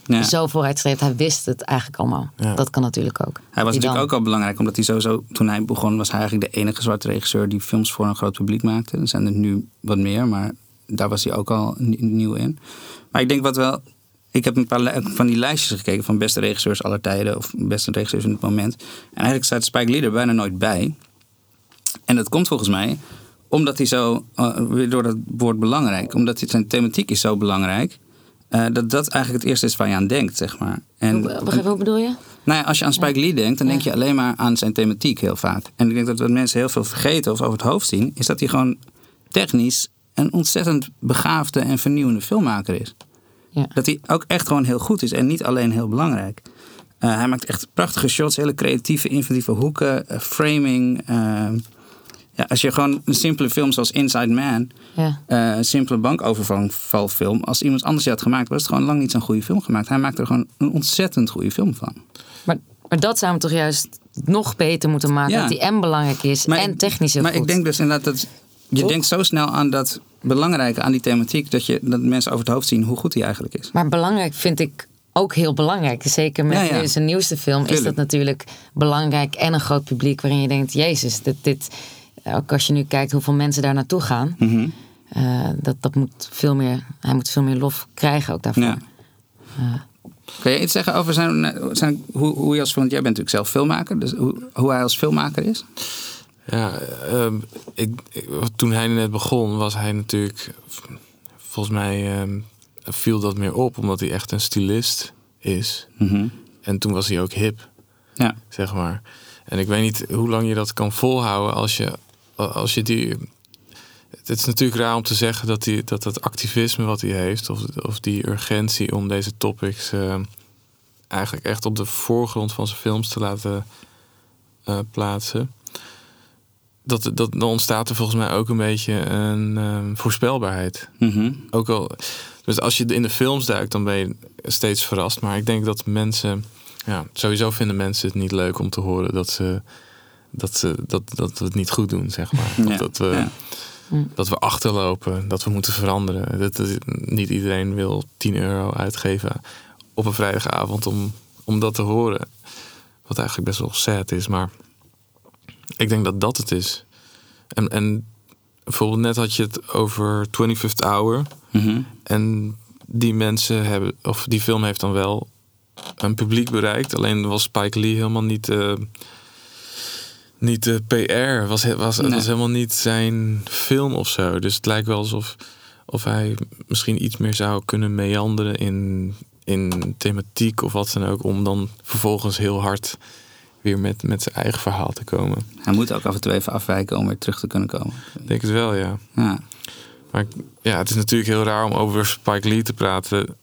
Ja. zo vooruitstrevend. Hij wist het eigenlijk allemaal. Ja. Dat kan natuurlijk ook. Hij was Die natuurlijk dan- ook al belangrijk, omdat hij sowieso, toen hij begon, was hij eigenlijk de enige zwarte regisseur die films voor een groot publiek maakte. Er zijn er nu wat meer, maar daar was hij ook al ni- nieuw in. Maar ik denk wat wel. Ik heb een paar van die lijstjes gekeken van beste regisseurs aller tijden, of beste regisseurs in het moment. En eigenlijk staat Spike Lee er bijna nooit bij. En dat komt volgens mij omdat hij zo, eh, weer door dat woord belangrijk, omdat hij, zijn thematiek is zo belangrijk. Eh, dat dat eigenlijk het eerste is waar je aan denkt, zeg maar. En, hoe bedoel je? nou ja, als je aan Spike Lee denkt, dan denk je alleen maar aan zijn thematiek heel vaak. En ik denk dat wat mensen heel veel vergeten of over het hoofd zien, is dat hij gewoon technisch een ontzettend begaafde en vernieuwende filmmaker is. Ja. Dat hij ook echt gewoon heel goed is en niet alleen heel belangrijk. Eh, hij maakt echt prachtige shots, hele creatieve, inventieve hoeken, eh, framing. Ja, als je gewoon een simpele film zoals Inside Man, Ja. eh, een simpele bankovervalfilm, als iemand anders die had gemaakt, was het gewoon lang niet zo'n goede film gemaakt. Hij maakte er gewoon een ontzettend goede film van. Maar, maar dat zou hem toch juist nog beter moeten maken. Ja. Dat die en belangrijk is Maar en ik- technisch heel Maar goed. ik denk dus inderdaad dat je denkt zo snel aan dat belangrijke, aan die thematiek, dat, je, dat mensen over het hoofd zien hoe goed die eigenlijk is. Maar belangrijk vind ik ook heel belangrijk. Zeker met Ja, ja. nu zijn nieuwste film is dat natuurlijk belangrijk en een groot publiek waarin je denkt, jezus, dit, dit, ook als je nu kijkt hoeveel mensen daar naartoe gaan, Mhm. eh, dat, dat moet veel meer, hij moet veel meer lof krijgen ook daarvoor. Ja. Kun je iets zeggen over zijn, zijn, hoe, hoe je als film, jij bent natuurlijk zelf filmmaker, dus hoe, hoe hij als filmmaker is? Ja, ehm, ik, ik- toen hij net begon, was hij natuurlijk. Volgens mij ehm, viel dat meer op, omdat hij echt een stylist is. En toen was hij ook hip, Ja. zeg maar. En ik weet niet hoe lang je dat kan volhouden als je, als je die. Het is natuurlijk raar om te zeggen dat, die, dat dat activisme wat hij heeft, of, of die urgentie om deze topics ehm, eigenlijk echt op de voorgrond van zijn films te laten eh, plaatsen. Dat, dat, dan ontstaat er volgens mij ook een beetje een ehm, voorspelbaarheid. Mhm. Ook al, dus als je in de films duikt, dan ben je steeds verrast. Maar ik denk dat mensen, ja, sowieso vinden mensen het niet leuk om te horen dat ze dat, ze, dat, dat we het niet goed doen, zeg maar. Of Ja, dat, we, ja. dat we achterlopen, dat we moeten veranderen. Dat, dat- niet iedereen wil 10 euro uitgeven op een vrijdagavond om, om dat te horen. Wat eigenlijk best wel sad is, maar ik denk dat dat het is. En, en bijvoorbeeld net had je het over 25th Hour. Mhm. En die mensen hebben, of die film heeft dan wel een publiek bereikt. Alleen was Spike Lee helemaal niet, eh, niet de PR. Was, was, Nee. was helemaal niet zijn film of zo. Dus het lijkt wel alsof of hij misschien iets meer zou kunnen meanderen in, in thematiek of wat dan ook. Om dan vervolgens heel hard weer met, met zijn eigen verhaal te komen. Hij moet ook af en toe even afwijken om weer terug te kunnen komen. Ik denk het wel, ja. Ja. Maar ja, het is natuurlijk heel raar om over Spike Lee te praten.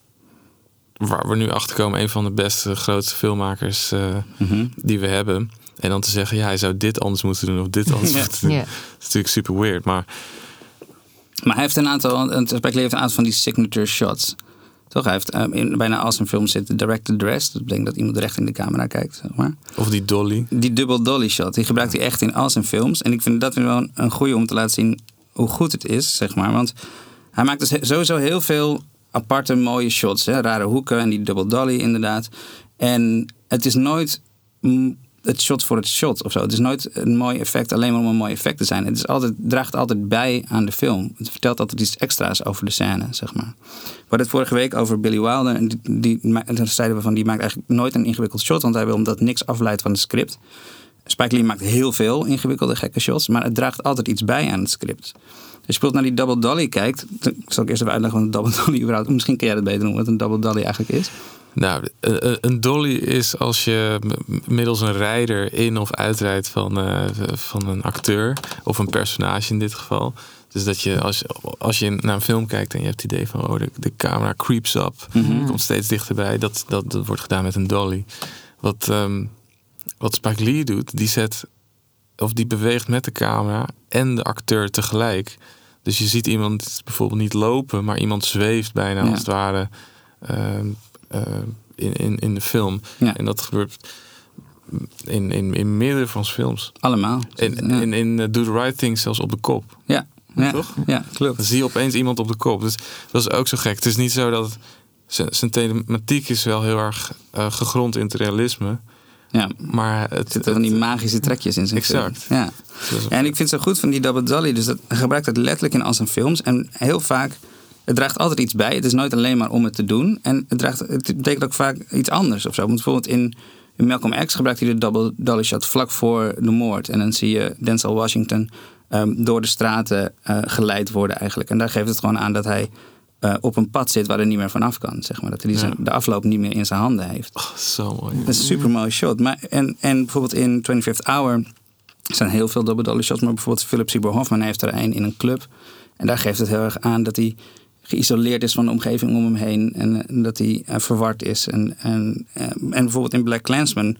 Waar we nu achter komen, een van de beste, grootste filmmakers eh, Mhm. die we hebben. En dan te zeggen, ja, hij zou dit anders moeten doen of dit anders Ja. moeten doen. Ja. Dat is natuurlijk super weird. Maar Maar hij heeft een aantal, Lee heeft een aantal van die signature shots. Toch? Hij heeft eh, in bijna al zijn films zit de directed dress. Dat betekent dat iemand recht in de camera kijkt, zeg maar. of die Dolly. Die double dolly shot, die gebruikt hij echt in al zijn films. En ik vind dat weer wel een- een goede om te laten zien hoe goed het is, zeg maar. Want hij maakt dus he- sowieso heel veel aparte mooie shots. Hè? Rare hoeken en die double dolly inderdaad. En het is nooit mm, het shot voor het shot of zo. Het is nooit een mooi effect alleen maar om een mooi effect te zijn. Het is altijd, draagt altijd bij aan de film. Het vertelt altijd iets extra's over de scène, zeg maar. We hadden het vorige week over Billy Wilder. En die, die, daar zeiden we van, die maakt eigenlijk nooit een ingewikkeld shot. Want hij wil omdat niks afleidt van het script. Spike Lee maakt heel veel ingewikkelde gekke shots. Maar het draagt altijd iets bij aan het script. Als je bijvoorbeeld naar die double dolly kijkt. dan zal ik eerst even uitleggen wat een double dolly überhaupt... Misschien kun jij dat beter noemen, wat een double dolly eigenlijk is. Nou, eh, eh, een dolly is als je middels een rijder in of uitrijdt van, eh, van een acteur. Of een personage in dit geval. Dus dat je als, als je naar een film kijkt en je hebt het idee van oh, de, de camera creeps up. Komt steeds dichterbij. Dat, dat, dat wordt gedaan met een dolly. Wat, ehm, wat Spike Lee doet, die zet of die beweegt met de camera en de acteur tegelijk. Dus je ziet iemand bijvoorbeeld niet lopen, maar iemand zweeft bijna Ja. als het ware ehm, eh, in, in, in de film. Ja. En dat gebeurt in, in, in meerdere van zijn films. Allemaal. In, ja. in, in eh, Do the Right Thing zelfs op de kop. ja. Ja. Toch? Ja, klopt. Dan zie je opeens iemand op de kop. Dus dat is ook zo gek. Het is niet zo dat... Zijn thematiek is wel heel erg eh, gegrond in het realisme. Ja. Maar het, Er zitten van die magische trekjes in zijn Exact. film. Ja. En ik vind het zo goed van die Double Dolly. Dus dat, hij gebruikt het letterlijk in al zijn films. En heel vaak, het draagt altijd iets bij. Het is nooit alleen maar om het te doen. En het, draagt, het betekent ook vaak iets anders of zo. Want bijvoorbeeld in, in Malcolm X gebruikt hij de Double Dolly shot vlak voor de moord. En dan zie je Denzel Washington ehm, door de straten eh, geleid worden eigenlijk. En daar geeft het gewoon aan dat hij eh, op een pad zit waar hij niet meer vanaf kan. Zeg maar. Dat hij die zijn- Ja. de afloop niet meer in zijn handen heeft. Oh, zo mooi. Dat is een super mooi shot. Maar, en, en bijvoorbeeld in 25th Hour zijn heel veel double dolly shots. Maar bijvoorbeeld Philip Seymour Hoffman heeft er een in een club. En daar geeft het heel erg aan dat hij geïsoleerd is van de omgeving om hem heen. En, eh, dat hij eh, verward is. En, en, eh, en bijvoorbeeld in Black Clansman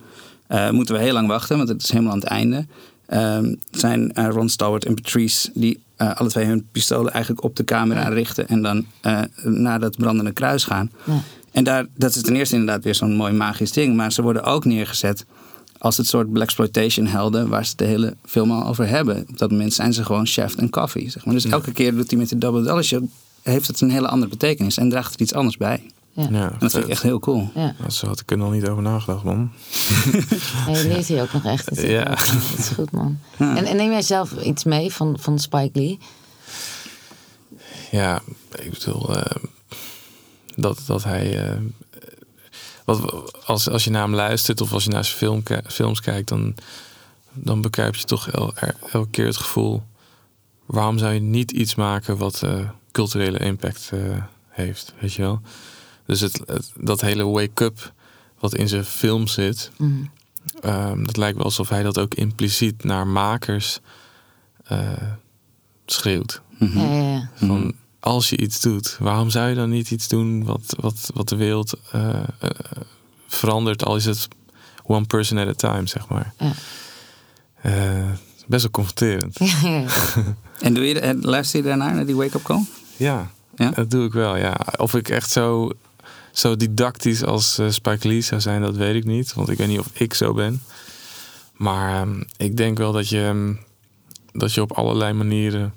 moeten we heel lang wachten. Want het is helemaal aan het einde. ehm, zijn Ron Stewart en Patrice... die alle twee hun pistolen eigenlijk op de camera richten... en dan eh, naar dat brandende kruis gaan. Ja. En daar, dat is ten eerste inderdaad weer zo'n mooi magisch ding. Maar ze worden ook neergezet als het soort blaxploitation helden waar ze het de hele film al over hebben. Op dat moment zijn ze gewoon chef en coffee. Zeg maar. Dus elke keer doet hij met de Double Dollar heeft het een hele andere betekenis en draagt er iets anders bij. Ja. Dat vind ik echt heel cool. Ja. Zo had ik er nog niet over nagedacht, man. En je leert hier ook nog echt. Dat is, Ja. dat is goed, man. En, en neem jij zelf iets mee van, van Spike Lee? Ja, ik bedoel eh, dat, dat hij. eh, wat, als, als je naar hem luistert of als je naar zijn film, films kijkt, dan, dan bekruip je toch el, er- elke keer het gevoel: waarom zou je niet iets maken wat eh, culturele impact eh, heeft? Weet je wel? Dus het, het- dat hele wake-up wat in zijn film zit, Mhm. ehm, dat lijkt wel alsof hij dat ook impliciet naar makers eh, schreeuwt. Mhm. Ja, ja, ja. Van als je iets doet, waarom zou je dan niet iets doen wat, wat, wat de wereld eh, eh, verandert, al is het one person at a time, zeg maar. Ja. Eh, best wel confronterend. En doe je, en luister je daarnaar, naar die wake-up call? Ja, Ja? dat doe ik wel. Ja. Of ik echt zo, zo didactisch als eh, Spike Lee zou zijn, dat weet ik niet. Want ik weet niet of ik zo ben. Maar ehm, ik denk wel dat je, ehm, dat je op allerlei manieren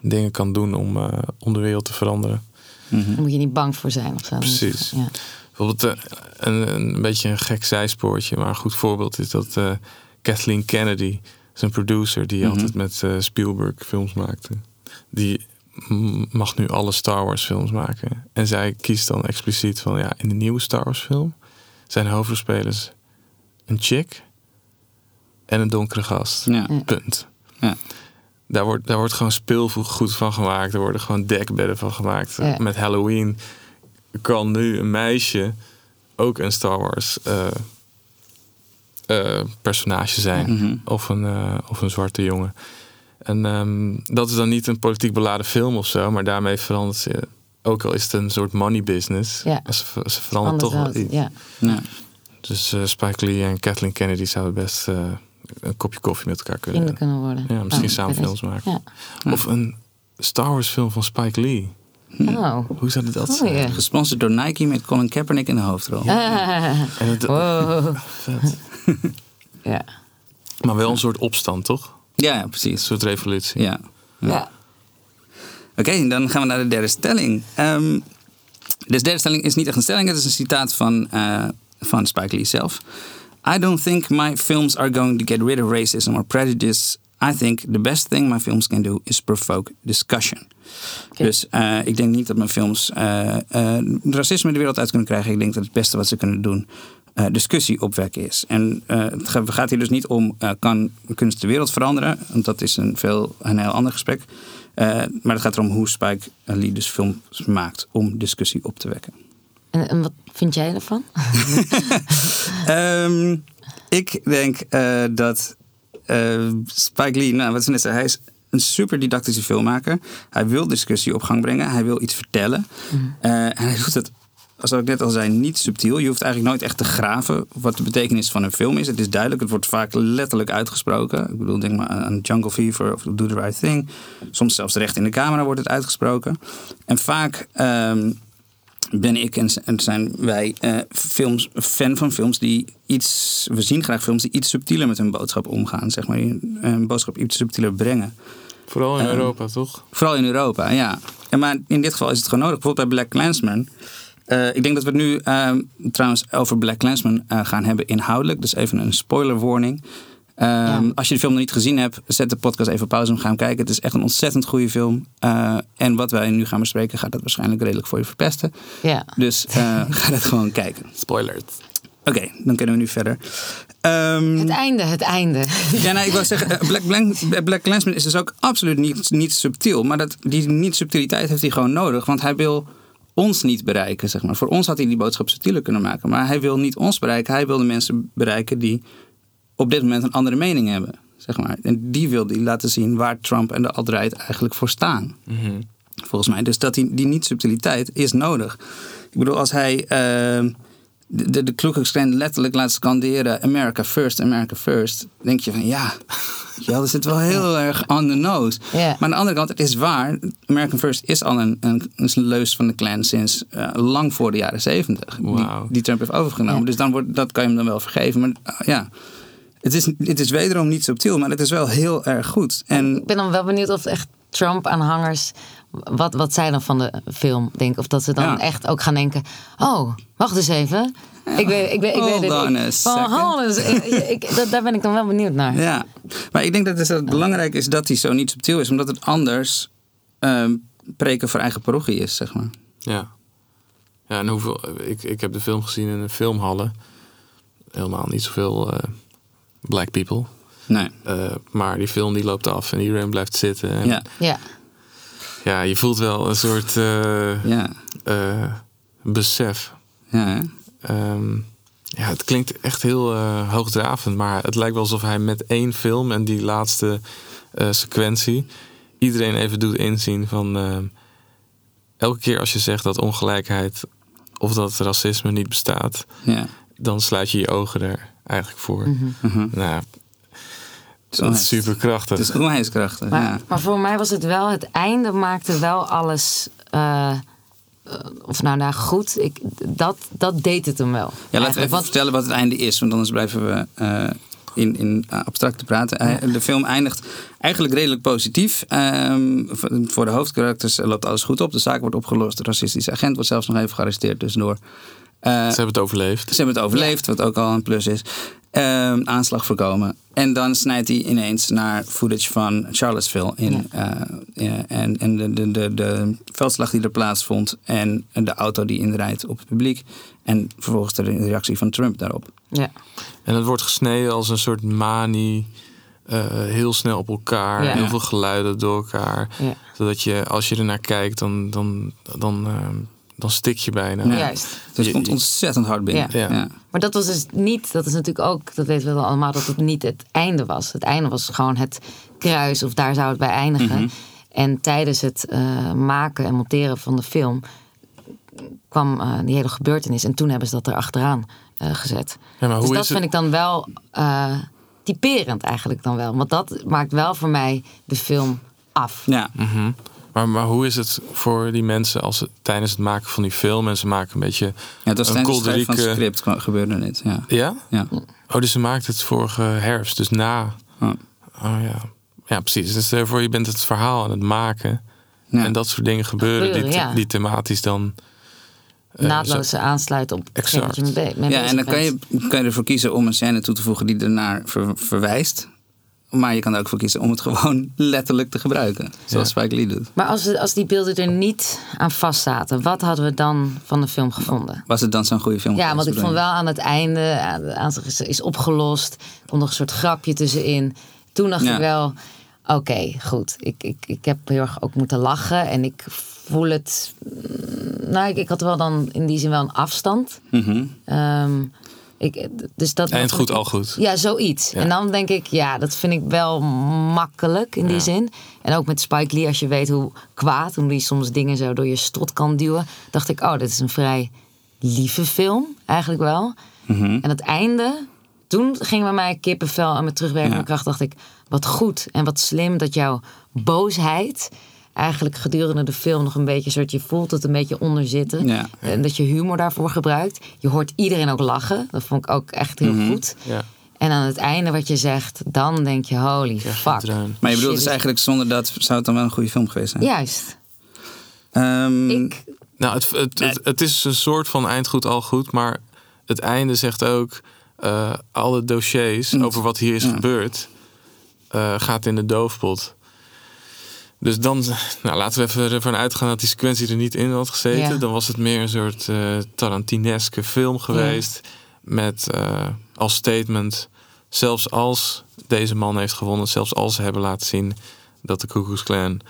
dingen kan doen om, eh, om de wereld te veranderen. Mhm. Daar moet je niet bang voor zijn of zo. Precies. Ja. Bijvoorbeeld eh, een, een beetje een gek zijspoortje, maar een goed voorbeeld is dat eh, Kathleen Kennedy, zijn producer die Mhm. altijd met eh, Spielberg films maakte, die mag nu alle Star Wars films maken. En zij kiest dan expliciet van ja, in de nieuwe Star Wars film zijn hoofdrolspelers een chick en een donkere gast. Ja. Punt. Ja. Daar wordt, daar wordt gewoon speelgoed van gemaakt. Er worden gewoon dekbedden van gemaakt. Ja. Met Halloween kan nu een meisje ook een Star Wars eh, eh, personage zijn. Mhm. Of, een, eh, of een zwarte jongen. En ehm, dat is dan niet een politiek beladen film of zo. Maar daarmee verandert ze. Ook al is het een soort money business. Ja. Ze, ze verandert Anders toch wel iets. Ja. Ja. Dus eh, Spike Lee en Kathleen Kennedy zouden best eh, een kopje koffie met elkaar kunnen. Worden. Ja, misschien Oh, samen films maken. Ja. Of een Star Wars film van Spike Lee. Oh. Hoe zou dat Oh, zijn? ja. Gesponsord door Nike met Colin Kaepernick in de hoofdrol. Ah, En het- wow. vet. Ja. Maar wel een soort opstand, toch? Ja, ja, Een precies. soort revolutie. Ja. Ja. Oké, dan gaan we naar de derde stelling. Ehm, dus de derde stelling is niet echt een stelling, het is een citaat van, eh, van Spike Lee zelf. I don't think my films are going to get rid of racism or prejudice. I think the best thing my films can do is provoke discussion. Dus eh, ik denk niet dat mijn films eh, eh, racisme de wereld uit kunnen krijgen. Ik denk dat het beste wat ze kunnen doen discussie opwekken is. En het ga- gaat hier dus niet om kan kunst de wereld veranderen. Want dat is een, veel, een heel ander gesprek. Maar het gaat erom hoe Spike Lee dus films maakt om discussie op te wekken. En, en wat vind jij ervan? Ehm, ik denk dat Spike Lee, nou, wat ze net zei, hij is een super didactische filmmaker. Hij wil discussie op gang brengen, hij wil iets vertellen. Eh, en hij doet het, zoals ik net al zei, niet subtiel. Je hoeft eigenlijk nooit echt te graven wat de betekenis van een film is. Het is duidelijk, het wordt vaak letterlijk uitgesproken. Ik bedoel, denk maar aan Jungle Fever of Do the Right Thing. Soms zelfs recht in de camera wordt het uitgesproken. En vaak ehm, ben ik en, zijn wij eh, films, fan van films die iets. We zien graag films die iets subtieler met hun boodschap omgaan. Zeg maar, een boodschap iets subtieler brengen. Vooral in Ehm, Europa, toch? Vooral in Europa, ja. En maar in dit geval is het gewoon nodig. Bijvoorbeeld bij Black Clansman. Eh, ik denk dat we het nu ehm, trouwens over Black Clansman eh, gaan hebben inhoudelijk. Dus even een spoiler warning. Ehm, Ja. Als je de film nog niet gezien hebt, zet de podcast even op pauze en ga hem kijken. Het is echt een ontzettend goede film. Eh, en wat wij nu gaan bespreken gaat dat waarschijnlijk redelijk voor je verpesten. Ja. Dus eh, ga dat gewoon kijken. Spoilers. Oké, dan kunnen we nu verder. Ehm, Het einde, het einde. ja, nou, ik wil zeggen, eh, Black, Clansman is dus ook absoluut niet, niet subtiel. Maar dat, die niet-subtiliteit heeft hij gewoon nodig. Want hij wil ons niet bereiken, zeg maar. Voor ons had hij die boodschap subtieler kunnen maken. Maar hij wil niet ons bereiken. Hij wil de mensen bereiken die op dit moment een andere mening hebben, zeg maar. En die wil hij laten zien waar Trump en de alt-right eigenlijk voor staan. Volgens mij. Dus dat die, die niet-subtiliteit is nodig. Ik bedoel, als hij... ehm, de, de, de letterlijk laat scanderen America first, America first. denk je van ja, ja dat zit wel heel erg on the nose. Maar aan de andere kant, het is waar. American first is al een, een, een leus van de Klan sinds eh, lang voor de jaren zeventig. Die, Wauw. die Trump heeft overgenomen. Ja. Dus dan wordt, dat kan je hem dan wel vergeven. Maar ah, ja, het is, het is wederom niet subtiel, maar het is wel heel erg goed. En Ik ben dan wel benieuwd of echt Trump-aanhangers. Wat, wat zij dan van de film denken. Of dat ze dan Ja. echt ook gaan denken. Oh, wacht eens even. Ik weet, ik weet, ik Hold weet het. on ik- a van. Ik- ik- dat- daar ben ik dan wel benieuwd naar. Ja, maar ik denk dat het, dat het belangrijk is dat hij zo niet subtiel is, omdat het anders ehm, preken voor eigen parochie is, zeg maar. Ja. Ja, en hoeveel... Ik, ik heb de film gezien in een filmhallen. Helemaal niet zoveel eh, black people. Nee. Eh, maar die film die loopt af en iedereen blijft zitten. En Ja, Ja. ja, je voelt wel een soort eh, ja, eh, besef. ja. Ehm, ja, het klinkt echt heel eh, hoogdravend, maar het lijkt wel alsof hij met één film en die laatste eh, sequentie iedereen even doet inzien van ehm, elke keer als je zegt dat ongelijkheid of dat racisme niet bestaat, ja. dan sluit je je ogen er eigenlijk voor. Mhm. Nou, is dat is onwijs- super krachtig. Het is onwijs krachtig, Maar, ja. maar voor mij was het wel, het einde maakte wel alles. eh, eh, of nou, nou goed, ik, dat, dat deed het hem wel. Ja, laten we even want- vertellen wat het einde is, want anders blijven we eh, in, in abstracte praten. De film eindigt eigenlijk redelijk positief. Ehm, voor- de hoofdkarakters loopt alles goed op. De zaak wordt opgelost. De racistische agent wordt zelfs nog even gearresteerd tussendoor. Eh, Ze hebben het overleefd. Ze hebben het overleefd, wat ook al een plus is. Ehm, aanslag voorkomen. En dan snijdt hij ineens naar footage van Charlottesville. In, eh, ja, en en de, de, de, de veldslag die er plaatsvond. En de auto die inrijdt op het publiek. En vervolgens de reactie van Trump daarop. ja. En het wordt gesneden als een soort manie. eh, heel snel op elkaar. Ja. Heel veel geluiden door elkaar. Ja. Zodat je, als je ernaar kijkt, dan, dan, dan, ehm, dan stik je bijna. Ja. Juist. Dus het Je- komt ontzettend hard binnen. Ja. Ja. Maar dat was dus niet, dat is natuurlijk ook, dat weten we wel allemaal, dat het niet het einde was. Het einde was gewoon het kruis, of daar zou het bij eindigen. Mhm. En tijdens het eh, maken en monteren van de film kwam eh, die hele gebeurtenis. En toen hebben ze dat er achteraan eh, gezet. Ja, maar dus hoe dat is het? vind ik dan wel eh, typerend eigenlijk dan wel. Want dat maakt wel voor mij de film af. Ja. Mhm. Maar, maar hoe is het voor die mensen als ze tijdens het maken van die film en ze maken een beetje. Ja, was Een tijdens het van script gebeurde dit. Ja. Ja? Ja. Oh, dus ze maakt het vorige herfst, dus na. Oh. Oh ja. Ja, precies. Dus daarvoor je bent het verhaal aan het maken. Ja. En dat soort dingen gebeuren, Gebeuren, die, ja. die thematisch dan. eh, Naadloos zo- aansluiten op je mee, mee Ja, en dan kan je, kan je ervoor kiezen om een scène toe te voegen die ernaar ver- verwijst. Maar je kan er ook voor kiezen om het gewoon letterlijk te gebruiken. Zoals Spike Lee doet. Maar als, als die beelden er niet aan vast zaten, wat hadden we dan van de film gevonden? Was het dan zo'n goede film? Ja, want ik vond wel aan het einde, aan, is, is opgelost. Er komt nog een soort grapje tussenin. Toen dacht Ja. ik wel, oké, goed. Ik, ik, ik heb heel erg ook moeten lachen. En ik voel het... mm, Nou, ik, ik had wel dan in die zin wel een afstand. Mhm. Ehm, ik, dus dat Eind goed, al goed. Ja, zoiets. Ja. En dan denk ik, ja, dat vind ik wel makkelijk in die Ja. zin. En ook met Spike Lee, als je weet hoe kwaad, hoe die soms dingen zo door je strot kan duwen, dacht ik, oh, dit is een vrij lieve film, eigenlijk wel. Mhm. En het einde, toen ging bij mij kippenvel en met terugwerkende Ja. kracht, dacht ik, wat goed en wat slim dat jouw boosheid eigenlijk gedurende de film nog een beetje soort je voelt het een beetje onder zitten Ja. en dat je humor daarvoor gebruikt. Je hoort iedereen ook lachen. Dat vond ik ook echt heel Mhm. goed. Ja. En aan het einde wat je zegt, dan denk je holy fuck. Maar je bedoelt dus is- eigenlijk zonder dat zou het dan wel een goede film geweest zijn? Juist. Ehm, Ik, Nou, het, het, het, het is een soort van eind goed, al goed. Maar het einde zegt ook... eh, alle dossiers over wat hier is Ja. gebeurd... eh, gaat in de doofpot. Dus dan, nou, laten we even ervan uitgaan dat die sequentie er niet in had gezeten. Ja. Dan was het meer een soort eh Tarantineske film geweest. Met eh, als statement, zelfs als deze man heeft gewonnen, zelfs als ze hebben laten zien dat de Ku Klux Klan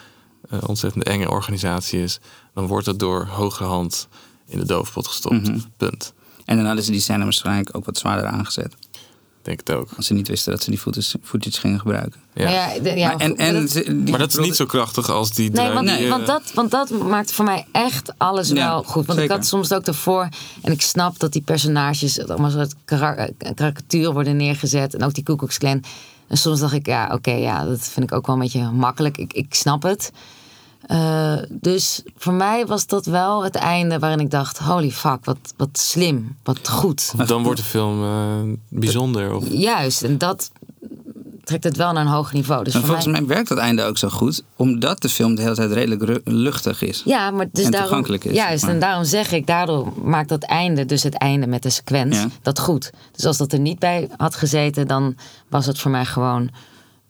een ontzettend enge organisatie is, dan wordt het door hogere hand in de doofpot gestopt. Mhm. Punt. En dan hadden ze die scène waarschijnlijk ook wat zwaarder aangezet. Denk het ook. Als ze niet wisten dat ze die footage, footage gingen gebruiken. Ja. Maar ja, de- ja, maar, en, en dat- die Maar dat is niet zo krachtig als die Nee, want, die, eh, want, dat, want dat maakt voor mij echt alles Ja, wel goed. Want ik had soms ook daarvoor... En ik snap dat die personages het allemaal soort eh, karikatuur worden neergezet. En ook die Ku Klux Klan. En soms dacht ik, ja, oké, ja, dat vind ik ook wel een beetje makkelijk. Ik, ik snap het. Eh, dus voor mij was dat wel het einde waarin ik dacht... Holy fuck, wat, wat slim, wat goed. Dan wordt de film eh, bijzonder. Of, Juist, en dat trekt het wel naar een hoger niveau. Dus Maar voor volgens mij... mij werkt dat einde ook zo goed, omdat de film de hele tijd redelijk luchtig is. Ja, maar dus en daarom, toegankelijk is, Juist, maar- en daarom zeg ik, daardoor maakt dat einde, dus het einde met de sequence, Ja. dat goed. Dus als dat er niet bij had gezeten, dan was het voor mij gewoon.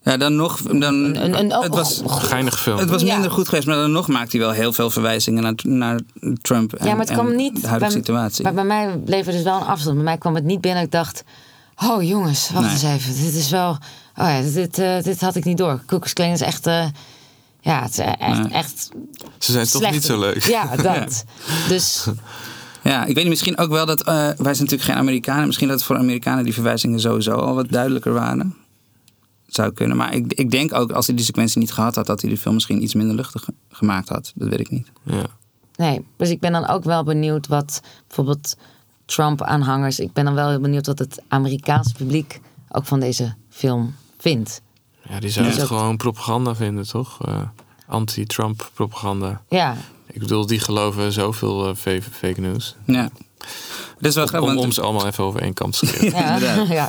Ja, dan nog. Dan, een- een- het was, geinig film. het was Ja. minder goed geweest, maar dan nog maakt hij wel heel veel verwijzingen naar, naar Trump. En, ja, maar het kwam niet. de huidige bij, situatie. Maar bij mij bleef er dus wel een afstand. Bij mij kwam het niet binnen. Ik dacht, oh jongens, wacht Nee. eens even. Dit is wel. Oh ja, dit, eh, dit had ik niet door. Koekers is echt. eh, ja, het is echt. Nee. echt Ze zijn toch niet zo leuk. Ja, dat. Dus Ja, ik weet niet, misschien ook wel dat. eh, wij zijn natuurlijk geen Amerikanen. Misschien dat voor Amerikanen die verwijzingen sowieso al wat duidelijker waren. Zou kunnen. Maar ik, ik denk ook, als hij die sequentie niet gehad had, dat hij de film misschien iets minder luchtig ge- gemaakt had. Dat weet ik niet. Ja. Nee, dus ik ben dan ook wel benieuwd wat bijvoorbeeld Trump-aanhangers. Ik ben dan wel heel benieuwd wat het Amerikaanse publiek ook van deze film vindt. ja, die zouden Ja. het gewoon propaganda vinden, toch? Eh, Anti-Trump propaganda. Ja, Ik bedoel, die geloven zoveel eh, fake, fake news. Ja. Wel grappig. Om, want- om ze allemaal even over één kam te scheren. ja, inderdaad. ja.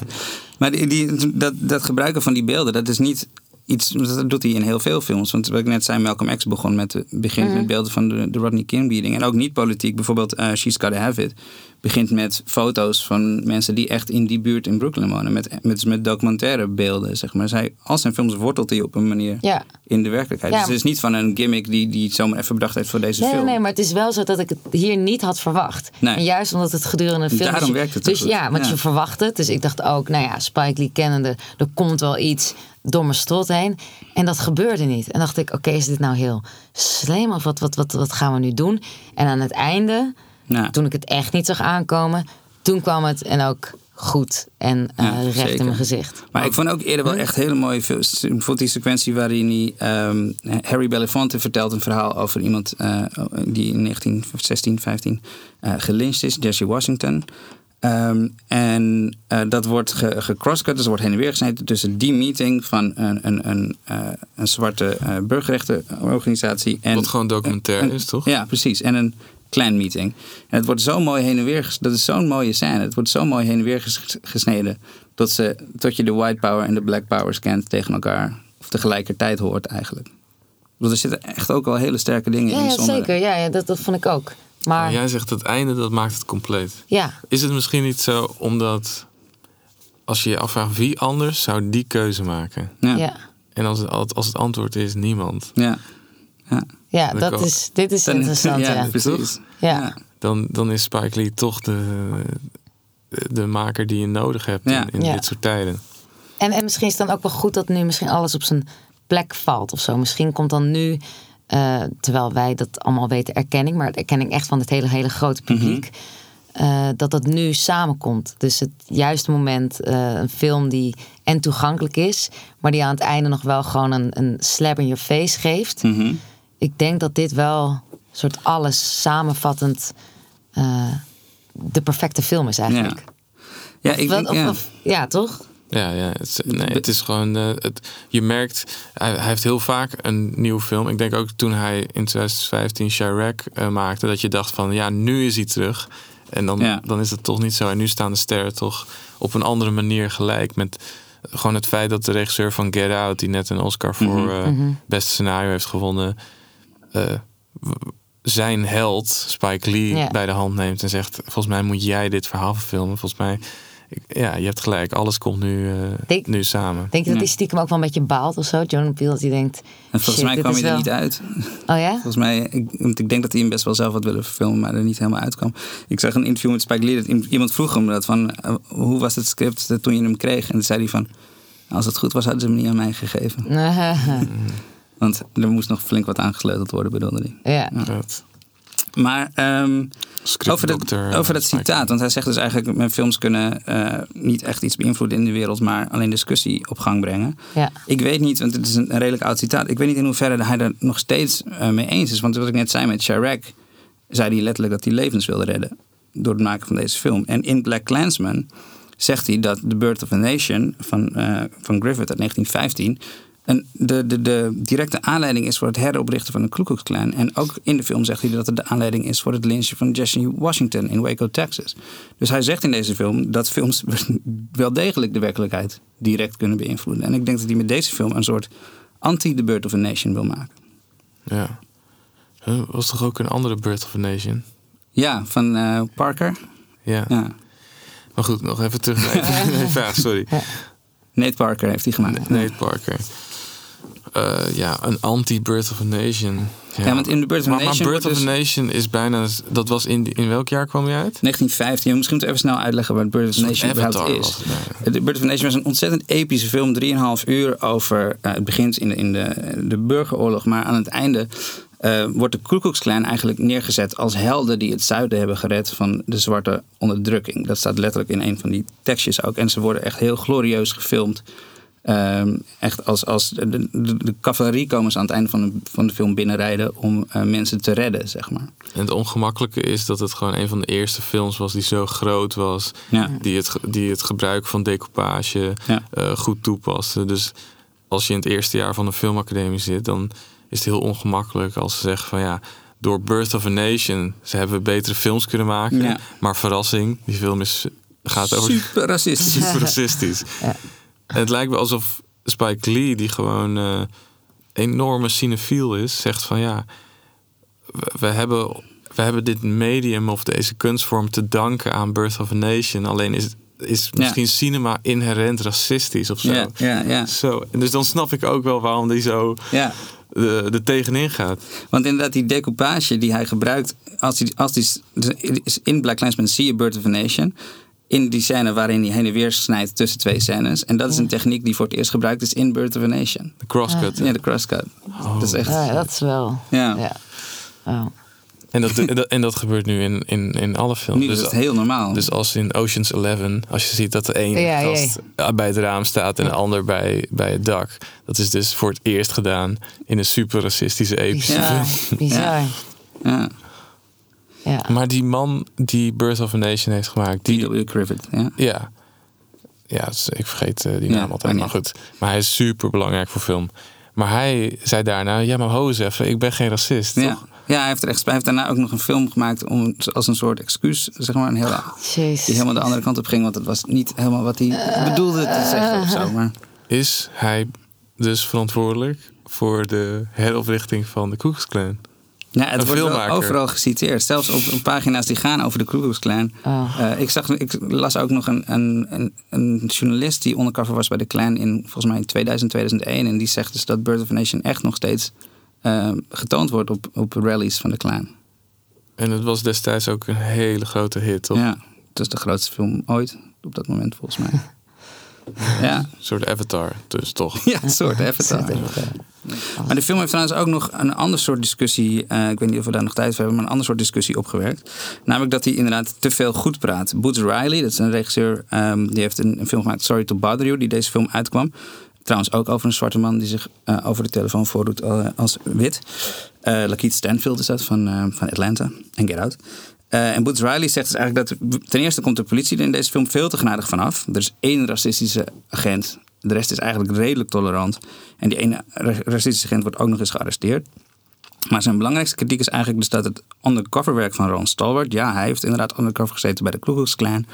Maar die, dat, dat gebruiken van die beelden, dat is niet iets. Dat doet hij in heel veel films. Want wat ik net zei, Malcolm X begon met, de- begint Mhm. met beelden van de, de Rodney King beating. En ook niet politiek. Bijvoorbeeld eh, She's Gotta Have It. Begint met foto's van mensen die echt in die buurt in Brooklyn wonen. Met, met, met documentaire beelden, zeg maar. Zij, al zijn films wortelt hij op een manier ja. in de werkelijkheid. Ja. Dus het is niet van een gimmick die die zomaar even bedacht heeft voor deze Nee, film. nee, maar het is wel zo dat ik het hier niet had verwacht. Nee. En juist omdat het gedurende de film... Daarom dus werkt het Dus ja, want Ja. je verwacht het. Dus ik dacht ook, nou ja, Spike Lee kennende... er komt wel iets door mijn strot heen. En dat gebeurde niet. En dacht ik, oké, is dit nou heel slim? Of wat, wat, wat, wat gaan we nu doen? En aan het einde, toen ik het echt niet zag aankomen... toen kwam het en ook goed en eh, Ja, recht zeker. in mijn gezicht. Maar ik vond ook eerder wel echt hele mooie films. Bijvoorbeeld die sequentie waarin hij, ehm, Harry Belafonte vertelt een verhaal over iemand eh, die in 1916, 15 eh gelyncht is, Jesse Washington. Ehm, en eh, dat wordt ge- gecrosscut, dus er wordt heen en weer gesneden tussen die meeting van een, een, een, eh, een zwarte eh burgerrechtenorganisatie. En, Wat gewoon documentair en- is, toch? Ja, precies. En een clan meeting. En het wordt zo mooi heen en weer. Dat is zo'n mooie scène. Het wordt zo mooi heen en weer ges- gesneden. Tot, ze, tot je de white power en de black power scant tegen elkaar. Of tegelijkertijd hoort eigenlijk. Want er zitten echt ook wel hele sterke dingen Ja, in. ja zeker. Ja, ja dat, dat vond ik ook. Maar jij zegt het einde, dat maakt het compleet. ja, Is het misschien niet zo omdat... Als je je afvraagt wie anders zou die keuze maken? Ja. ja. En als het, als het antwoord is niemand... Ja. Ja. ja Dat is, dit is Dan- interessant. ja, ja. precies. Ja. dan, dan is Spike Lee toch de, de maker die je nodig hebt Ja. in, in Ja. dit soort tijden. En, en misschien is het dan ook wel goed dat nu misschien alles op zijn plek valt of zo. Misschien komt dan nu, eh, terwijl wij dat allemaal weten, erkenning, maar erkenning echt van het hele, hele grote publiek. eh, dat dat nu samenkomt. Dus het juiste moment, eh, een film die en toegankelijk is, maar die aan het einde nog wel gewoon een, een slap in your face geeft. Mhm. Ik denk dat dit wel een soort alles samenvattend de perfecte film is eigenlijk. Ja, Of ik wel- denk, of- ja. of- ja, toch? Ja, ja het, nee, het is gewoon. eh, het, je merkt, hij, hij heeft heel vaak een nieuwe film. Ik denk ook toen hij in 2015 Chirac eh, maakte, dat je dacht van ja, nu is hij terug. En dan, Ja. dan is het toch niet zo. En nu staan de sterren toch op een andere manier gelijk. Met gewoon het feit dat de regisseur van Get Out, die net een Oscar voor eh, beste scenario heeft gewonnen, eh, zijn held, Spike Lee, bij de hand neemt en zegt: Volgens mij moet jij dit verhaal verfilmen. Volgens mij, ja, je hebt gelijk, alles komt nu, eh, Denk- nu samen. Denk je dat Ja. hij stiekem ook wel een beetje baalt of zo? Jordan Peele, dat hij denkt... En volgens shit, mij kwam hij er wel- niet uit. Oh ja? Volgens mij, ik, want ik denk dat hij hem best wel zelf had willen verfilmen, maar er niet helemaal uitkwam. Ik zag een interview met Spike Lee, dat iem- iemand vroeg hem dat van, eh, hoe was het script toen je hem kreeg? En toen zei hij van, als het goed was, hadden ze hem niet aan mij gegeven. Want er moest nog flink wat aangesleuteld worden, bedoelde hij. ja. Dat- maar ehm, over, over dat citaat. Want hij zegt dus eigenlijk... mijn films kunnen eh, niet echt iets beïnvloeden in de wereld... maar alleen discussie op gang brengen. Ja. Ik weet niet, want het is een, redelijk oud citaat... ik weet niet in hoeverre hij er nog steeds eh, mee eens is. Want wat ik net zei met Chirac... zei hij letterlijk dat hij levens wilde redden... door het maken van deze film. En in Black Klansman zegt hij dat The Birth of a Nation... van, eh, van Griffith uit 1915... En de, de, de directe aanleiding is voor het heroprichten van de Ku Klux Klan. En ook in de film zegt hij dat het de aanleiding is voor het lynchen van Jesse Washington in Waco, Texas. Dus hij zegt in deze film dat films wel degelijk de werkelijkheid direct kunnen beïnvloeden. En ik denk dat hij met deze film een soort anti-The Birth of a Nation wil maken. Ja. Was toch ook een andere Birth of a Nation? Ja, van eh, Parker. Ja. Ja. Maar goed, nog even terug naar vraag, sorry. Nate Parker heeft hij gemaakt. Nate Parker. Eh, ja, een anti-Birth of a Nation. Ja, want in The Birth of a Nation Maar Birth of a dus- Nation is bijna... Dat was in, in welk jaar kwam je uit? 1915. Misschien moeten we even snel uitleggen wat Birth of a Nation überhaupt is. ja. The Birth of a Nation was een ontzettend epische film. 3,5 uur over... eh, het begint in, de, in de, de burgeroorlog. Maar aan het einde eh, wordt de Ku Klux Klan eigenlijk neergezet... als helden die het zuiden hebben gered van de zwarte onderdrukking. Dat staat letterlijk in een van die tekstjes ook. En ze worden echt heel glorieus gefilmd. Ehm, echt als, als de, de, de cavalerie komen ze aan het einde van de, van de film binnenrijden... om eh, mensen te redden, zeg maar. En het ongemakkelijke is dat het gewoon een van de eerste films was die zo groot was. Ja. Die, het, die het gebruik van decoupage Ja. eh, goed toepaste. Dus als je in het eerste jaar van een filmacademie zit, dan is het heel ongemakkelijk als ze zeggen van ja. Door Birth of a Nation ze hebben betere films kunnen maken. Ja. Maar verrassing, die film is, gaat over Super racistisch. super racistisch. Het lijkt wel alsof Spike Lee, die gewoon eh enorme cinefiel is, zegt van ja, we, we hebben, we hebben dit medium of deze kunstvorm te danken aan Birth of a Nation. Alleen is, is Ja. misschien cinema inherent racistisch of zo. Ja, ja, ja. Zo. En dus dan snap ik ook wel waarom die zo ja. er er tegenin gaat. Want inderdaad, die decoupage die hij gebruikt, als die, als die, dus in Black Klansman zie je Birth of a Nation. In die scène waarin hij heen en weer snijdt tussen twee scènes. En dat is een techniek die voor het eerst gebruikt is in Birth of a Nation. De crosscut. Ja, de crosscut. Dat is echt. Ja, dat is wel. Ja. Ja. Oh. En, dat, en, dat, en dat gebeurt nu in, in, in alle films. Nu is het heel normaal. Dus als in Ocean's Eleven, als je ziet dat de een Ja, ja. gast bij het raam staat en de ander bij, bij het dak. Dat is dus voor het eerst gedaan in een super racistische epische Ja. film. Bizar. Ja. Ja. Maar die man die Birth of a Nation heeft gemaakt, die. Griffith. Ja. ja, ja dus ik vergeet eh, die Ja, naam altijd, maar goed. Maar hij is super belangrijk voor film. Maar hij zei daarna, ja maar ho eens even, ik ben geen racist, Ja. toch? ja, hij heeft, er echt, hij heeft daarna ook nog een film gemaakt om, als een soort excuus, zeg maar, een hele, Jezus. die helemaal de andere kant op ging. Want het was niet helemaal wat hij bedoelde te zeggen of zo. Maar Is hij dus verantwoordelijk voor de heroprichting van de Ku Klan? Ja, het wordt overal geciteerd. Zelfs op pagina's die gaan over de Ku Klux Klan. Oh. Eh, ik, zag, ik las ook nog een, een, een, een journalist die undercover was bij de Klan in volgens mij in 2000, 2001. En die zegt dus dat Birth of a Nation echt nog steeds eh, getoond wordt op, op rallies van de Klan. En het was destijds ook een hele grote hit, toch? Ja, het is de grootste film ooit op dat moment volgens mij. ja. Een soort avatar, dus toch? ja, een soort avatar. Maar de film heeft trouwens ook nog een ander soort discussie. eh, ik weet niet of we daar nog tijd voor hebben, maar een ander soort discussie opgewerkt. Namelijk dat hij inderdaad te veel goed praat. Boots Riley, dat is een regisseur, ehm, die heeft een, een film gemaakt, Sorry to Bother You, die deze film uitkwam. Trouwens ook over een zwarte man die zich eh, over de telefoon voordoet eh, als wit. Eh Lakeith Stanfield is dat van, van Atlanta en Get Out. Eh, en Boots Riley zegt dus eigenlijk dat ten eerste komt de politie er in deze film veel te genadig vanaf. Er is één racistische agent. De rest is eigenlijk redelijk tolerant. En die ene ra- racistische agent wordt ook nog eens gearresteerd. Maar zijn belangrijkste kritiek is eigenlijk dus dat het undercoverwerk van Ron Stallworth... ja, hij heeft inderdaad undercover gezeten bij de Ku Klux Klan...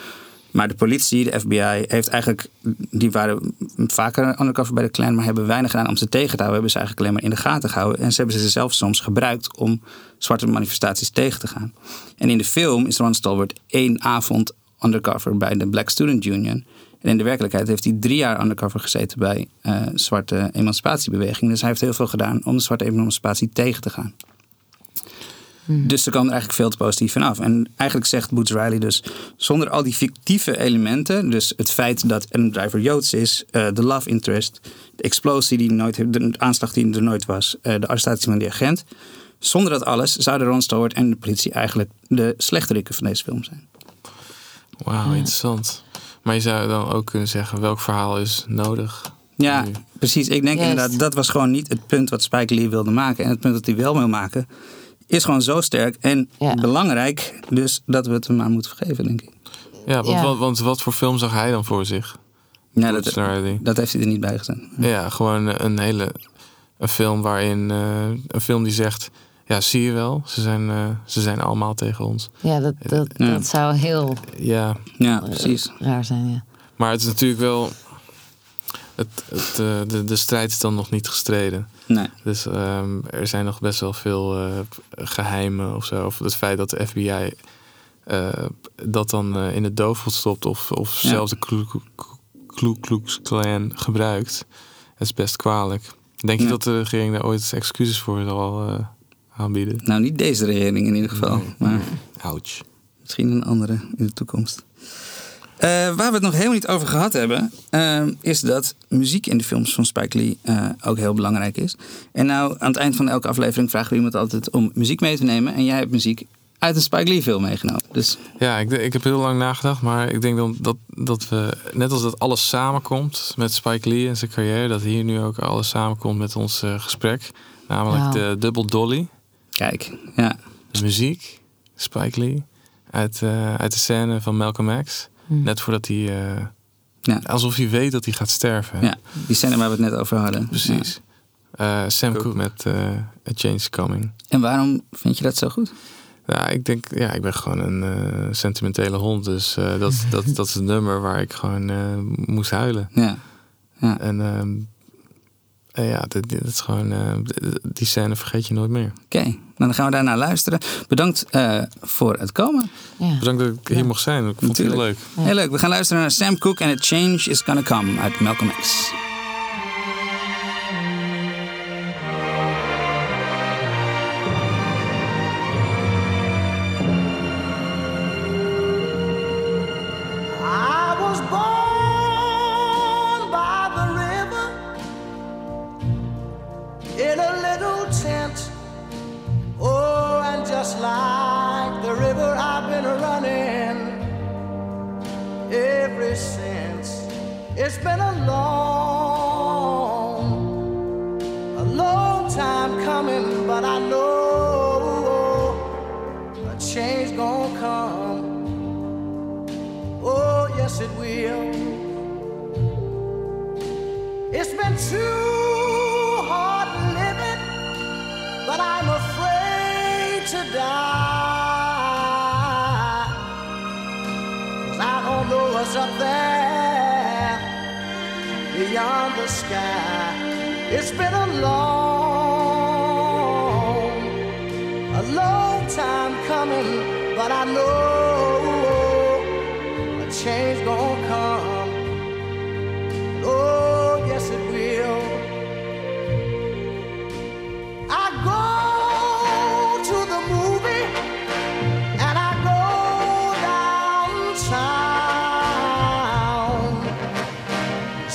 maar de politie, de FBI, heeft eigenlijk... die waren vaker undercover bij de Klan... maar hebben weinig gedaan om ze tegen te houden. Hebben ze eigenlijk alleen maar in de gaten gehouden. En ze hebben ze zelf soms gebruikt om zwarte manifestaties tegen te gaan. En in de film is Ron Stallworth één avond undercover bij de Black Student Union... En in de werkelijkheid heeft hij drie jaar undercover gezeten bij eh zwarte emancipatiebeweging. Dus hij heeft heel veel gedaan om de zwarte emancipatie tegen te gaan. Dus ze komen er eigenlijk veel te positief vanaf. En eigenlijk zegt Boots Riley dus... zonder al die fictieve elementen... dus het feit dat een driver Joods is... eh, de love interest, de explosie die nooit... de aanslag die er nooit was... eh, de arrestatie van die agent... Zonder dat alles zouden Ron Stewart en de politie eigenlijk de slechterikken van deze film zijn. Wauw, interessant. Maar je zou dan ook kunnen zeggen, welk verhaal is nodig? Ja, Nu. precies. Ik denk Juist. inderdaad, dat was gewoon niet het punt wat Spike Lee wilde maken. En het punt dat hij wel wil maken, is gewoon zo sterk en Ja. belangrijk. Dus dat we het hem maar moeten vergeven, denk ik. Ja, want, Ja. Want, want wat voor film zag hij dan voor zich? Ja, dat, dat heeft hij er niet bij gezet. Ja, gewoon een hele een film waarin eh, een film die zegt, ja, zie je wel, ze zijn, eh, ze zijn allemaal tegen ons. Ja, dat, dat, Ja. dat zou heel Ja, Ja, precies. raar zijn, ja. maar het is natuurlijk wel, het, het, eh, de, de strijd is dan nog niet gestreden. Nee. Dus ehm, er zijn nog best wel veel eh, geheimen of zo. Of het feit dat de FBI eh, dat dan eh, in het doofpot stopt of, of Ja. zelfs de Ku Klux Klan gebruikt. Dat is best kwalijk. Denk je dat de regering daar ooit excuses voor zal eh, aanbieden? Nou, niet deze regering in ieder geval. Maar Ouch. misschien een andere in de toekomst. Eh, waar we het nog helemaal niet over gehad hebben, eh, is dat muziek in de films van Spike Lee eh, ook heel belangrijk is. En nou, aan het eind van elke aflevering vragen we iemand altijd om muziek mee te nemen. En jij hebt muziek uit een Spike Lee film meegenomen. Dus Ja, ik, ik heb heel lang nagedacht, maar ik denk dan dat, dat we, net als dat alles samenkomt met Spike Lee en zijn carrière, dat hier nu ook alles samenkomt met ons gesprek. Namelijk de Double Dolly. Kijk, ja. de muziek, Spike Lee, uit, eh, uit de scène van Malcolm X. Net voordat hij, eh, Ja. alsof hij weet dat hij gaat sterven. ja, die scène waar we het net over hadden. Precies. Eh, Sam Ook. Cooke met eh, A Change is Coming. En waarom vind je dat zo goed? Ja, ik denk, ja, ik ben gewoon een eh, sentimentele hond. Dus eh, dat, dat, dat is een nummer waar ik gewoon eh, moest huilen. Ja, ja. En ehm, eh, ja, dit, dit is gewoon, eh, die scène vergeet je nooit meer. Oké, nou, dan gaan we daarna luisteren. Bedankt eh, voor het komen. ja. Bedankt dat ik hier mocht zijn. Ik vond het heel leuk. Heel leuk. We gaan luisteren naar Sam Cooke en A Change is Gonna Come uit Malcolm X.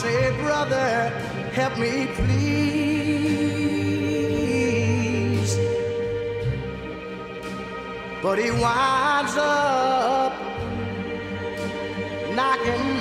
say, Brother, help me, please. But he winds up knocking